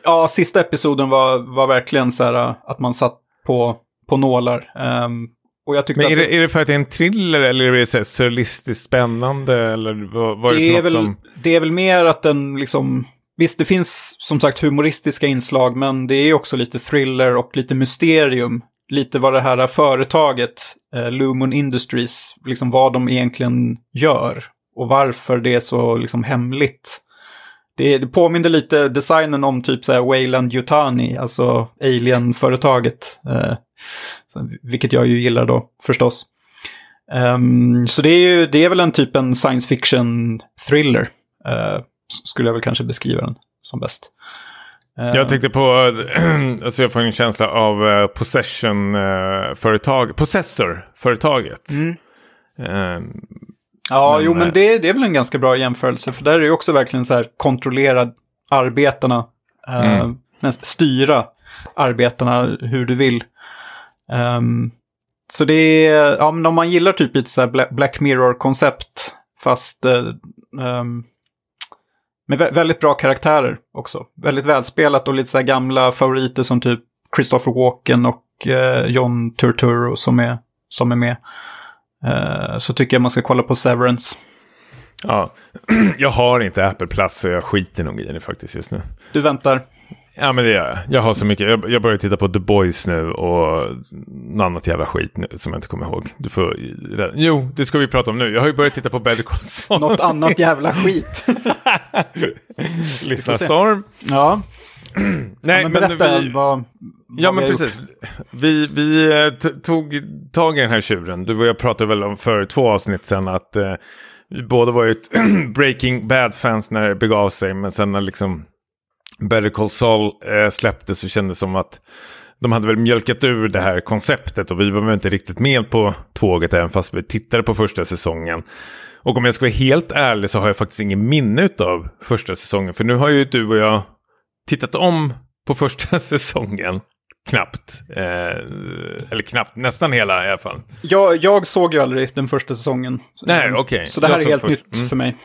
Ja, sista episoden var, var verkligen så här äh, att man satt på, på nålar. Um, och jag Men är, det, är det för att det är en thriller eller är det så surrealistiskt spännande? Eller vad, vad är det, är väl, som... det är väl mer att den liksom... Visst, det finns som sagt humoristiska inslag, men det är också lite thriller och lite mysterium. Lite vad det här företaget, eh, Lumon Industries, liksom vad de egentligen gör. Och varför det är så liksom hemligt det, det påminner lite designen om typ så här Wayland Yutani, alltså Alien-företaget. Eh, vilket jag ju gillar då förstås. Um, så det är ju, det är väl en typ en science fiction thriller. Uh, skulle jag väl kanske beskriva den som bäst. Uh, jag tänkte på, alltså jag får en känsla av uh, Possession-företag, Possessor-företaget. Mm. Um, ja, men, jo men det, det är väl en ganska bra jämförelse. För där är det också verkligen så här kontrollera arbetarna. Mm. styra arbetarna hur du vill. Um, så det är, ja men om man gillar typ lite så här Black Mirror-koncept, fast uh, um, med vä väldigt bra karaktärer också. Väldigt välspelat och lite så här gamla favoriter som typ Christopher Walken och uh, John Turturro som är, som är med. Uh, så tycker jag man ska kolla på Severance. Ja, jag har inte Apple Plus så jag skiter nog i det faktiskt just nu. Du väntar? Ja men det gör jag. Jag har så mycket. Jag, jag börjar titta på The Boys nu och något annat jävla skit nu som jag inte kommer ihåg. Du får... Jo, det ska vi prata om nu. Jag har ju börjat titta på Better Call Saul. Något annat jävla skit. Lyssnarstorm. Ja. Nej, ja, men berätta men vi, vad, vad Ja, men precis. Vi, vi eh, tog tag i den här tjuren. Du och jag pratade väl om för två avsnitt sedan att eh, vi båda var ju Breaking Bad-fans när det begav sig. Men sen när liksom Better Call Saul eh, släpptes så kändes det som att de hade väl mjölkat ur det här konceptet och vi var väl inte riktigt med på tåget även fast vi tittade på första säsongen. Och om jag ska vara helt ärlig så har jag faktiskt ingen minne av första säsongen. För nu har ju du och jag tittat om på första säsongen. Knappt. Eh, eller knappt, nästan hela i alla fall. Jag, jag såg ju aldrig den första säsongen. Nej, okej. Okay. Så det här är helt först. nytt mm. för mig.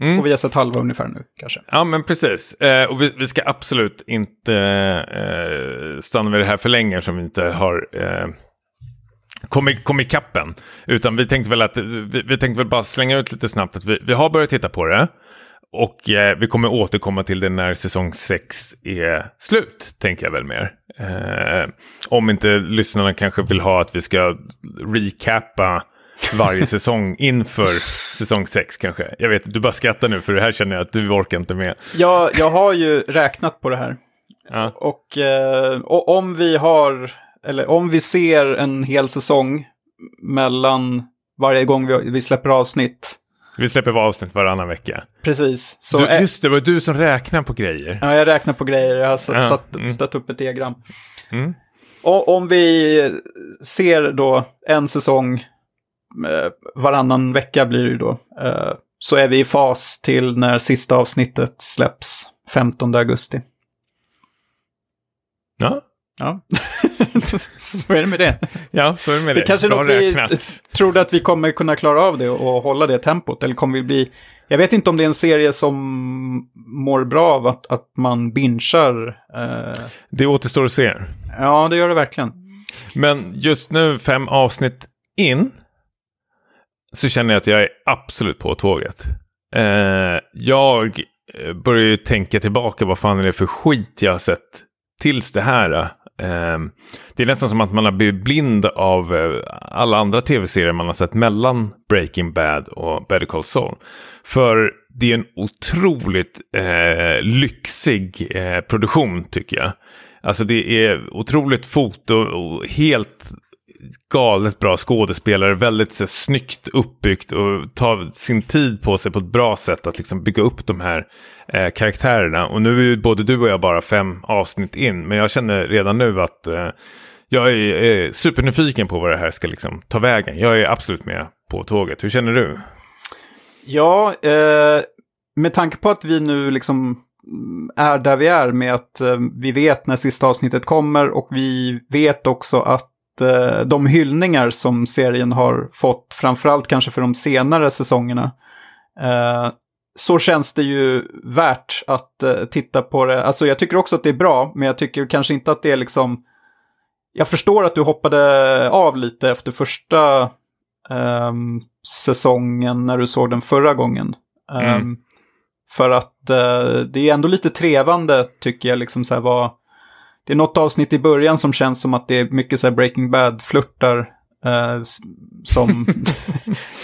Mm. Och vi har sett halva ungefär nu kanske. Ja men precis. Eh, och vi, vi, ska absolut inte eh, stanna vid det här för länge som vi inte har eh, kommit kom ikapp än. Utan vi tänkte väl att vi, vi tänkte väl bara slänga ut lite snabbt att vi, vi har börjat titta på det. Och eh, vi kommer återkomma till det när säsong 6 är slut, tänker jag väl mer. Eh, om inte lyssnarna kanske vill ha att vi ska recappa varje säsong inför säsong 6 kanske. Jag vet, du bara skrattar nu för det här känner jag att du orkar inte med. Ja, jag har ju räknat på det här. Ja. Och, eh, och om vi har, eller om vi ser en hel säsong mellan varje gång vi, vi släpper avsnitt. Vi släpper avsnitt varannan vecka. Precis. Så du, just det, var du som räknar på grejer. Ja, jag räknar på grejer. Jag har satt, ja. mm. satt upp ett diagram. Mm. Och om vi ser då en säsong Eh, varannan vecka blir det då. Eh, så är vi i fas till när sista avsnittet släpps 15 augusti. Ja. Ja, så är det med det. Ja, så är det med det. Det kanske något vi trodde att vi kommer kunna klara av det och hålla det tempot. Eller kommer vi bli... Jag vet inte om det är en serie som mår bra av att, att man binchar. Eh... Det återstår att se. Ja, det gör det verkligen. Men just nu, fem avsnitt in, så känner jag att jag är absolut på tåget. Eh, jag börjar ju tänka tillbaka, vad fan är det för skit jag har sett tills det här. Ehm, det är nästan som att man har blivit blind av eh, alla andra tv-serier man har sett mellan Breaking Bad och Better Call Saul. För det är en otroligt eh, lyxig eh, produktion tycker jag. Alltså det är otroligt foto och helt galet bra skådespelare, väldigt så, snyggt uppbyggt och tar sin tid på sig på ett bra sätt att liksom bygga upp de här eh, karaktärerna. Och nu är ju både du och jag bara fem avsnitt in, men jag känner redan nu att eh, jag är, är supernyfiken på vad det här ska liksom ta vägen. Jag är absolut med på tåget. Hur känner du? Ja, eh, med tanke på att vi nu liksom mm, är där vi är med att eh, vi vet när sista avsnittet kommer och vi vet också att eh, de hyllningar som serien har fått, framförallt kanske för de senare säsongerna, eh, så känns det ju värt att eh, titta på det. Alltså jag tycker också att det är bra, men jag tycker kanske inte att det är liksom... Jag förstår att du hoppade av lite efter första ehm, säsongen när du såg den förra gången. Mm. Um, för att uh, det är ändå lite trevande tycker jag, liksom så här vad, det är något avsnitt i början som känns som att det är mycket så här Breaking Bad-flörtar. Eh, som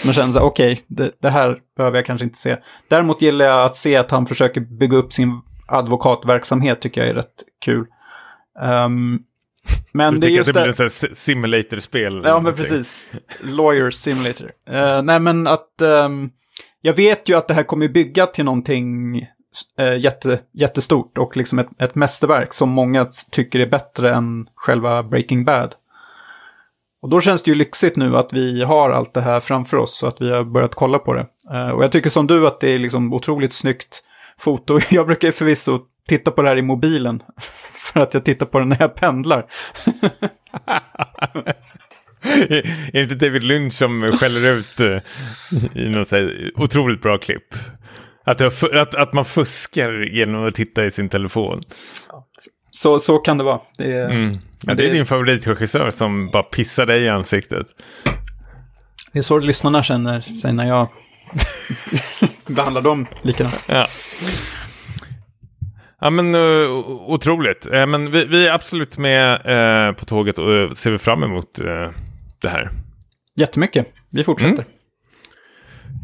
man känner så okej, okay, det, det, här behöver jag kanske inte se. Däremot gillar jag att se att han försöker bygga upp sin advokatverksamhet, tycker jag är rätt kul. Um, men du det tycker att det blir ett simulator-spel? Ja, men precis. Lawyer simulator. Uh, nej, men att um, jag vet ju att det här kommer bygga till någonting eh, jätte, jättestort och liksom ett, ett mästerverk som många tycker är bättre än själva Breaking Bad. Och då känns det ju lyxigt nu att vi har allt det här framför oss och att vi har börjat kolla på det. Eh, och jag tycker som du att det är liksom otroligt snyggt foto. Jag brukar förvisso titta på det här i mobilen för att jag tittar på det när jag pendlar. är det inte David Lynch som skäller ut eh, i något otroligt bra klipp? Att, att, att man fuskar genom att titta i sin telefon. Så, så kan det vara. Det är, mm. ja, det är din favoritregissör som bara pissar dig i ansiktet. Det är så lyssnarna känner sig när jag behandlar dem likadant. Ja. Ja men uh, otroligt. Uh, men vi, vi, är absolut med uh, på tåget och ser fram emot det här. Jättemycket. Vi fortsätter. Mm.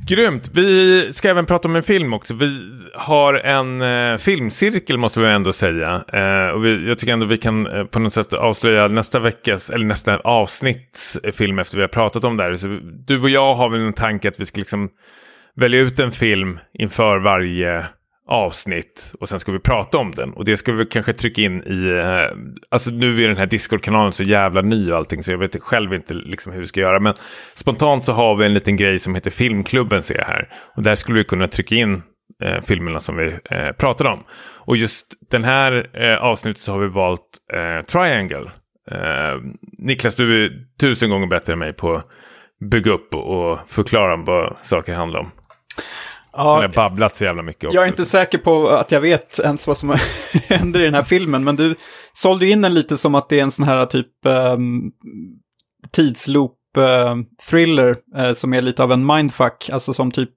Grymt. Vi ska även prata om en film också. Vi har en eh, filmcirkel måste vi ändå säga. Eh, och vi, jag tycker ändå vi kan eh, på något sätt avslöja nästa veckas, eller nästa avsnitts film efter vi har pratat om det här. Så du och jag har väl en tanke att vi ska liksom välja ut en film inför varje avsnitt och sen ska vi prata om den. Och det ska vi kanske trycka in i, eh, alltså nu är den här Discord-kanalen så jävla ny och allting så jag vet själv inte liksom hur vi ska göra. Men spontant så har vi en liten grej som heter Filmklubben ser jag här. Och där skulle vi kunna trycka in eh, filmerna som vi eh, pratade om. Och just den här eh, avsnittet så har vi valt eh, Triangle. Eh, Niklas, du är tusen gånger bättre än mig på att bygga upp och förklara vad saker handlar om. Ja, har babblat så jävla mycket också. Jag är inte säker på att jag vet ens vad som händer i den här filmen, men du sålde in den lite som att det är en sån här typ um, tidsloop-thriller uh, uh, som är lite av en mindfuck, alltså som typ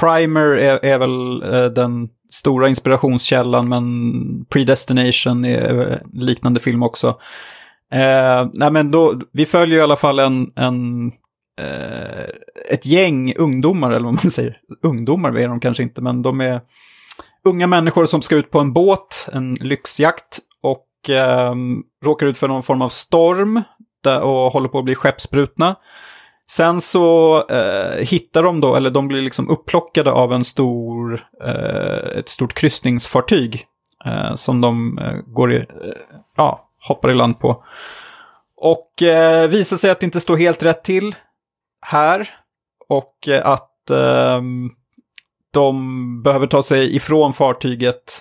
Primer är, är väl uh, den stora inspirationskällan, men Predestination är liknande film också. nej men då, vi följer i alla fall en, en eh, Eh, ett gäng ungdomar, eller vad man säger. Ungdomar är de kanske inte, men de är unga människor som ska ut på en båt, en lyxjakt, och eh, råkar ut för någon form av storm där, och håller på att bli skeppsbrutna. Sen så eh, hittar de då, eller de blir liksom upplockade av en stor, eh, ett stort kryssningsfartyg eh, som de eh, går i, eh, ja, hoppar i land på. Och eh, visar sig att det inte står helt rätt till här och att eh, de behöver ta sig ifrån fartyget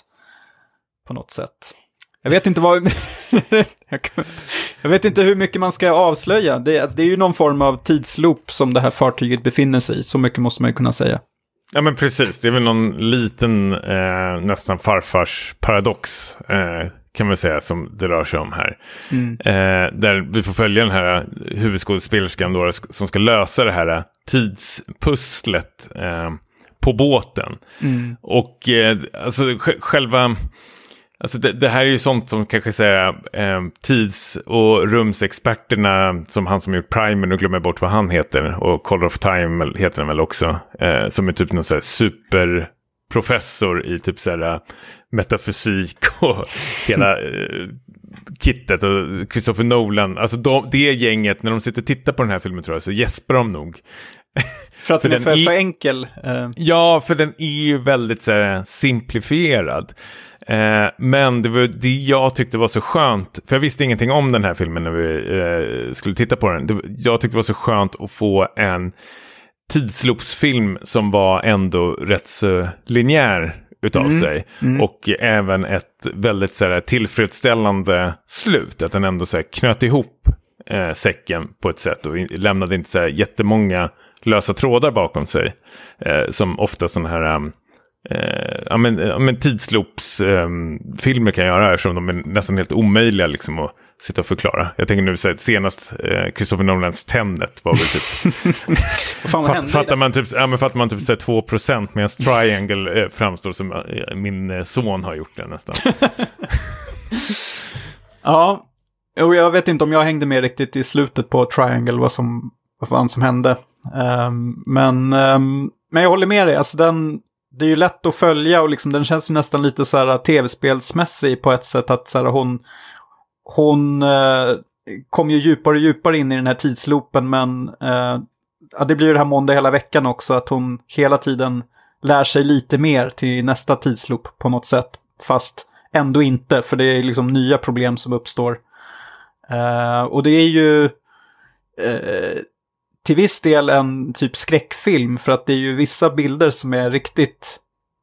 på något sätt. Jag vet inte vad... jag vet inte hur mycket man ska avslöja. Det, alltså, det är ju någon form av tidsloop som det här fartyget befinner sig i. Så mycket måste man ju kunna säga. Ja men precis, det är väl någon liten eh, nästan farfars paradox. Eh, kan man säga som det rör sig om här. Mm. Eh, där vi får följa den här huvudskådespelerskan då, som ska lösa det här tidspusslet eh, på båten. Mm. Och eh, alltså själva... Alltså det, det, här är ju sånt som kanske säga eh, tids och rumsexperterna som han som gjort Primer, nu glömmer jag bort vad han heter, och Color of Time heter den väl också, eh, som är typ någon sån här superprofessor i typ så här metafysik och hela eh, kittet och Christopher Nolan. Alltså de, det gänget, när de sitter och tittar på den här filmen tror jag, så gäspar de nog. För att för den är för, för enkel? Uh... Ja, för den är ju väldigt så här, simplifierad. Eh, men det var det jag tyckte var så skönt, för jag visste ingenting om den här filmen när vi eh, skulle titta på den. Det, jag tyckte det var så skönt att få en tidsloopsfilm som var ändå rätt så linjär utav mm. sig. Mm. Och även ett väldigt så här, tillfredsställande slut. Att den ändå så här, knöt ihop eh, säcken på ett sätt och lämnade inte så här, jättemånga lösa trådar bakom sig. Eh, som ofta sådana här um, eh, ja, men, ja, men tidsloops-filmer eh, kan göra eftersom de är nästan helt omöjliga liksom, att sitta och förklara. Jag tänker nu så att senast eh, Christopher Nolans Tenet var väl typ... Fatt, fattar man typ, ja, men fattar man typ så här 2% medan Triangle eh, framstår som eh, min eh, son har gjort det nästan. ja, Och jag vet inte om jag hängde med riktigt i slutet på Triangle, vad som, vad fan som hände. Um, men, um, men jag håller med dig, alltså den, det är ju lätt att följa och liksom, den känns ju nästan lite så här äh, tv-spelsmässig på ett sätt att så här, hon, hon eh, kom ju djupare och djupare in i den här tidsloopen men eh, ja, det blir ju det här måndag hela veckan också att hon hela tiden lär sig lite mer till nästa tidsloop på något sätt. Fast ändå inte, för det är liksom nya problem som uppstår. Eh, och det är ju Eh, till viss del en typ skräckfilm för att det är ju vissa bilder som är riktigt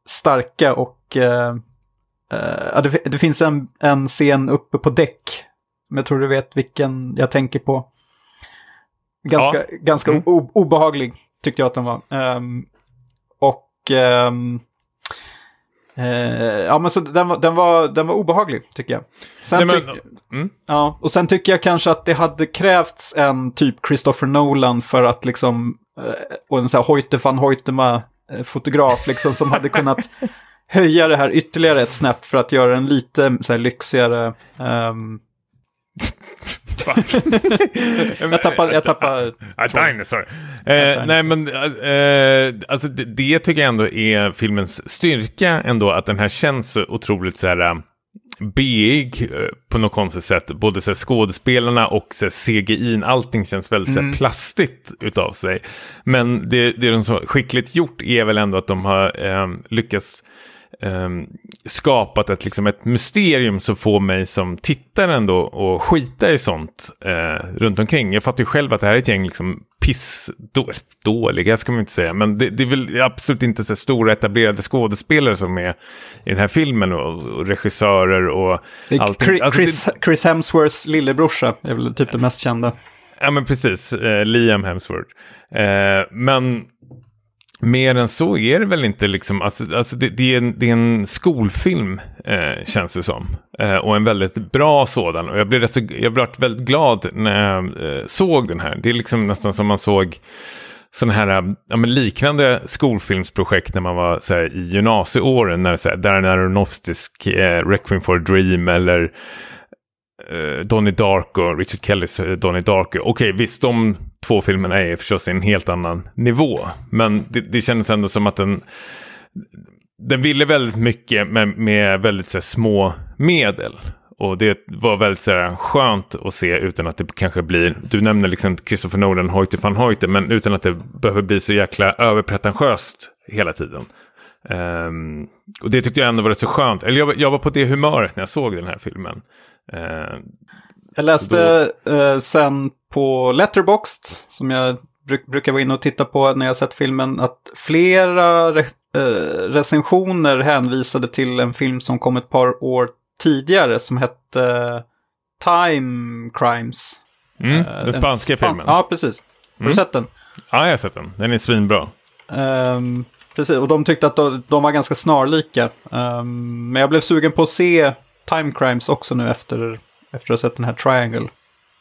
starka och uh, det, det, finns en, en scen uppe på däck. Men jag tror du vet vilken jag tänker på. Ganska, ja. ganska mm. obehaglig tyckte jag att den var. Um, och um, uh, ja, men så den, var, den, var, den var obehaglig tycker jag. Sen Nej, men, mm. ja, och sen tycker jag kanske att det hade krävts en typ Christopher Nolan för att liksom, uh, och en sån här Hoyte van Hoytema uh, fotograf liksom som hade kunnat höja det här ytterligare ett snäpp för att göra den lite så här, lyxigare. Um, jag tappade... Jag tappade A dinosaur. Eh, nej, men eh, alltså det, det, tycker jag ändå är filmens styrka ändå, att den här känns så otroligt så här eh, big eh, på något konstigt sätt. Både så här, skådespelarna och så här, CGI, allting känns väldigt mm. så här, plastigt utav sig. Men det, det de så skickligt gjort är väl ändå att de har eh, lyckats um, skapat ett, liksom ett mysterium som får mig som tittare ändå att skita i sånt uh, runt omkring. Jag fattar ju själv att det här är ett gäng liksom piss, då, dåliga ska man inte säga, men det, det är väl absolut inte så stora etablerade skådespelare som är i den här filmen och, och regissörer och allting. Chris, alltså, Chris, Chris Hemsworths lillebrorsa är väl typ det mest kända. Ja, men precis. Eh, Liam Hemsworth. Eh, men Mer än så är det väl inte liksom, alltså, alltså det, det, är en, det är en skolfilm eh, känns det som. Eh, och en väldigt bra sådan. Och jag blev, rätt, jag blev väldigt glad när jag eh, såg den här. Det är liksom nästan som man såg sådana här eh, ja, men liknande skolfilmsprojekt när man var så här, i gymnasieåren. När så här, en Aronofskysk eh, Requiem for a Dream eller Eh, Donnie Darko, Richard Kellys eh, Donnie Darko. Okej, okay, visst de två filmerna är förstås i en helt annan nivå. Men det, det kändes ändå som att den, den ville väldigt mycket med, med väldigt så här, små medel. Och det var väldigt så här, skönt att se utan att det kanske blir, du nämner liksom Christopher Nolan, Hoyte van Hoyte, men utan att det behöver bli så jäkla överpretentiöst hela tiden. Um, och det tyckte jag ändå var rätt så skönt. Eller jag, jag var på det humöret när jag såg den här filmen. Uh, jag läste då... uh, sen på Letterboxd, som jag bruk, brukar vara inne och titta på när jag sett filmen, att flera re, uh, recensioner hänvisade till en film som kom ett par år tidigare som hette Time Crimes. Mm, den spanska span filmen. Ja, precis. Har mm. du sett den? Ja, jag har sett den. Den är svinbra. Um, Precis, och de tyckte att de, de var ganska snarlika. Um, men jag blev sugen på att se Time Crimes också nu efter, efter att ha sett den här Triangle.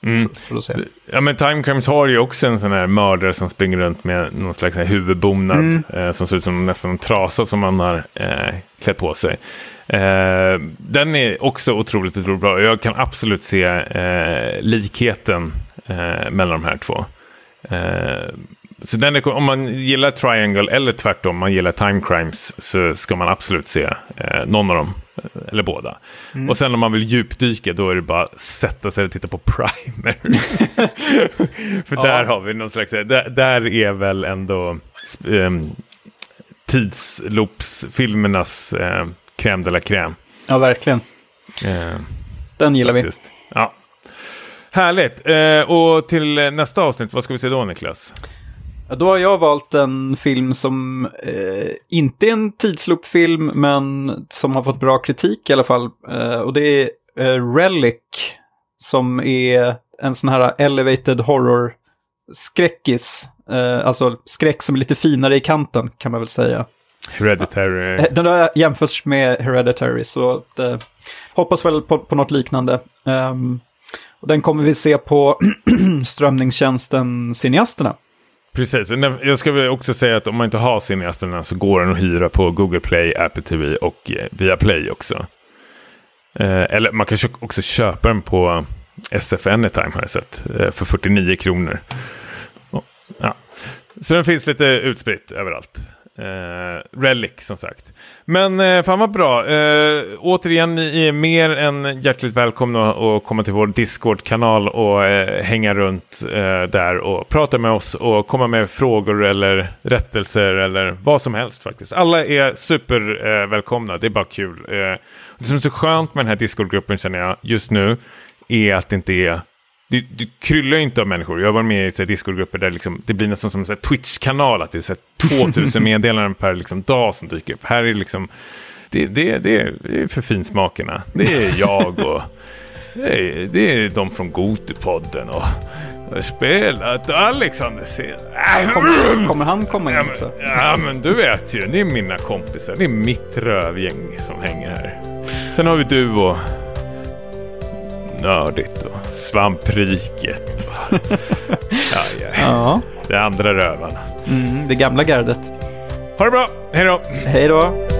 Mm. För, för ja men Time Crimes har ju också en sån här mördare som springer runt med någon slags huvudbonad mm. eh, som ser ut som nästan en trasa som man har eh, klätt på sig. Eh, den är också otroligt, otroligt bra. Jag kan absolut se eh, likheten eh, mellan de här två. Eh, så den är, om man gillar Triangle eller tvärtom, man gillar Time Crimes så ska man absolut se eh, någon av dem. Eller båda. Mm. Och sen om man vill djupdyka då är det bara att sätta sig och titta på Primer. För ja. där har vi någon slags, där, där är väl ändå eh, tidsloopsfilmernas eh, crème de la crème. Ja, verkligen. Eh, Den gillar faktiskt. vi. Ja. Härligt. Eh, och till nästa avsnitt, vad ska vi se då Niklas? Ja, då har jag valt en film som eh, inte är en tidsloopfilm, men som har fått bra kritik i alla fall. Eh, och det är eh, Relic, som är en sån här elevated horror-skräckis. Eh, alltså skräck som är lite finare i kanten, kan man väl säga. Hereditary. Eh, den där jämförs med Hereditary, så det, eh, hoppas väl på, på något liknande. Um, och den kommer vi se på strömningstjänsten Cineasterna. Precis, jag ska också säga att om man inte har cineasterna så går den att hyra på Google Play, Apple TV och eh, via Play också. Eh, eller man kan också köpa den på SF Anytime har jag sett. Eh, för 49 kronor. Ja. Så den finns lite utspritt överallt. Eh, Relic som sagt. Men eh, fan vad bra. Eh, återigen, ni är mer än hjärtligt välkomna att komma till vår Discord-kanal och eh, hänga runt eh, där och prata med oss och komma med frågor eller rättelser eller vad som helst faktiskt. Alla är supervälkomna, eh, det är bara kul. Eh, det som är så skönt med den här Discord-gruppen känner jag just nu är att det inte är du, du kryllar ju inte av människor. Jag har varit med i Discord-grupper där liksom, det blir nästan som en Twitch-kanal. Att det är så 2000 meddelanden per liksom, dag som dyker upp. Här är liksom, det, det, det, är, det är för finsmakerna. Det är jag och det är, det är de från Gotupodden och spelat Alexander Ceder. Kommer, kommer han komma in också? Ja, men du vet ju. Det är mina kompisar. Det är mitt rövgäng som hänger här. Sen har vi du och nördigt och svampriket. ja, ja. Ja. Det andra rövarna. Mm, det gamla gardet. Ha det bra, hej då! Hej då!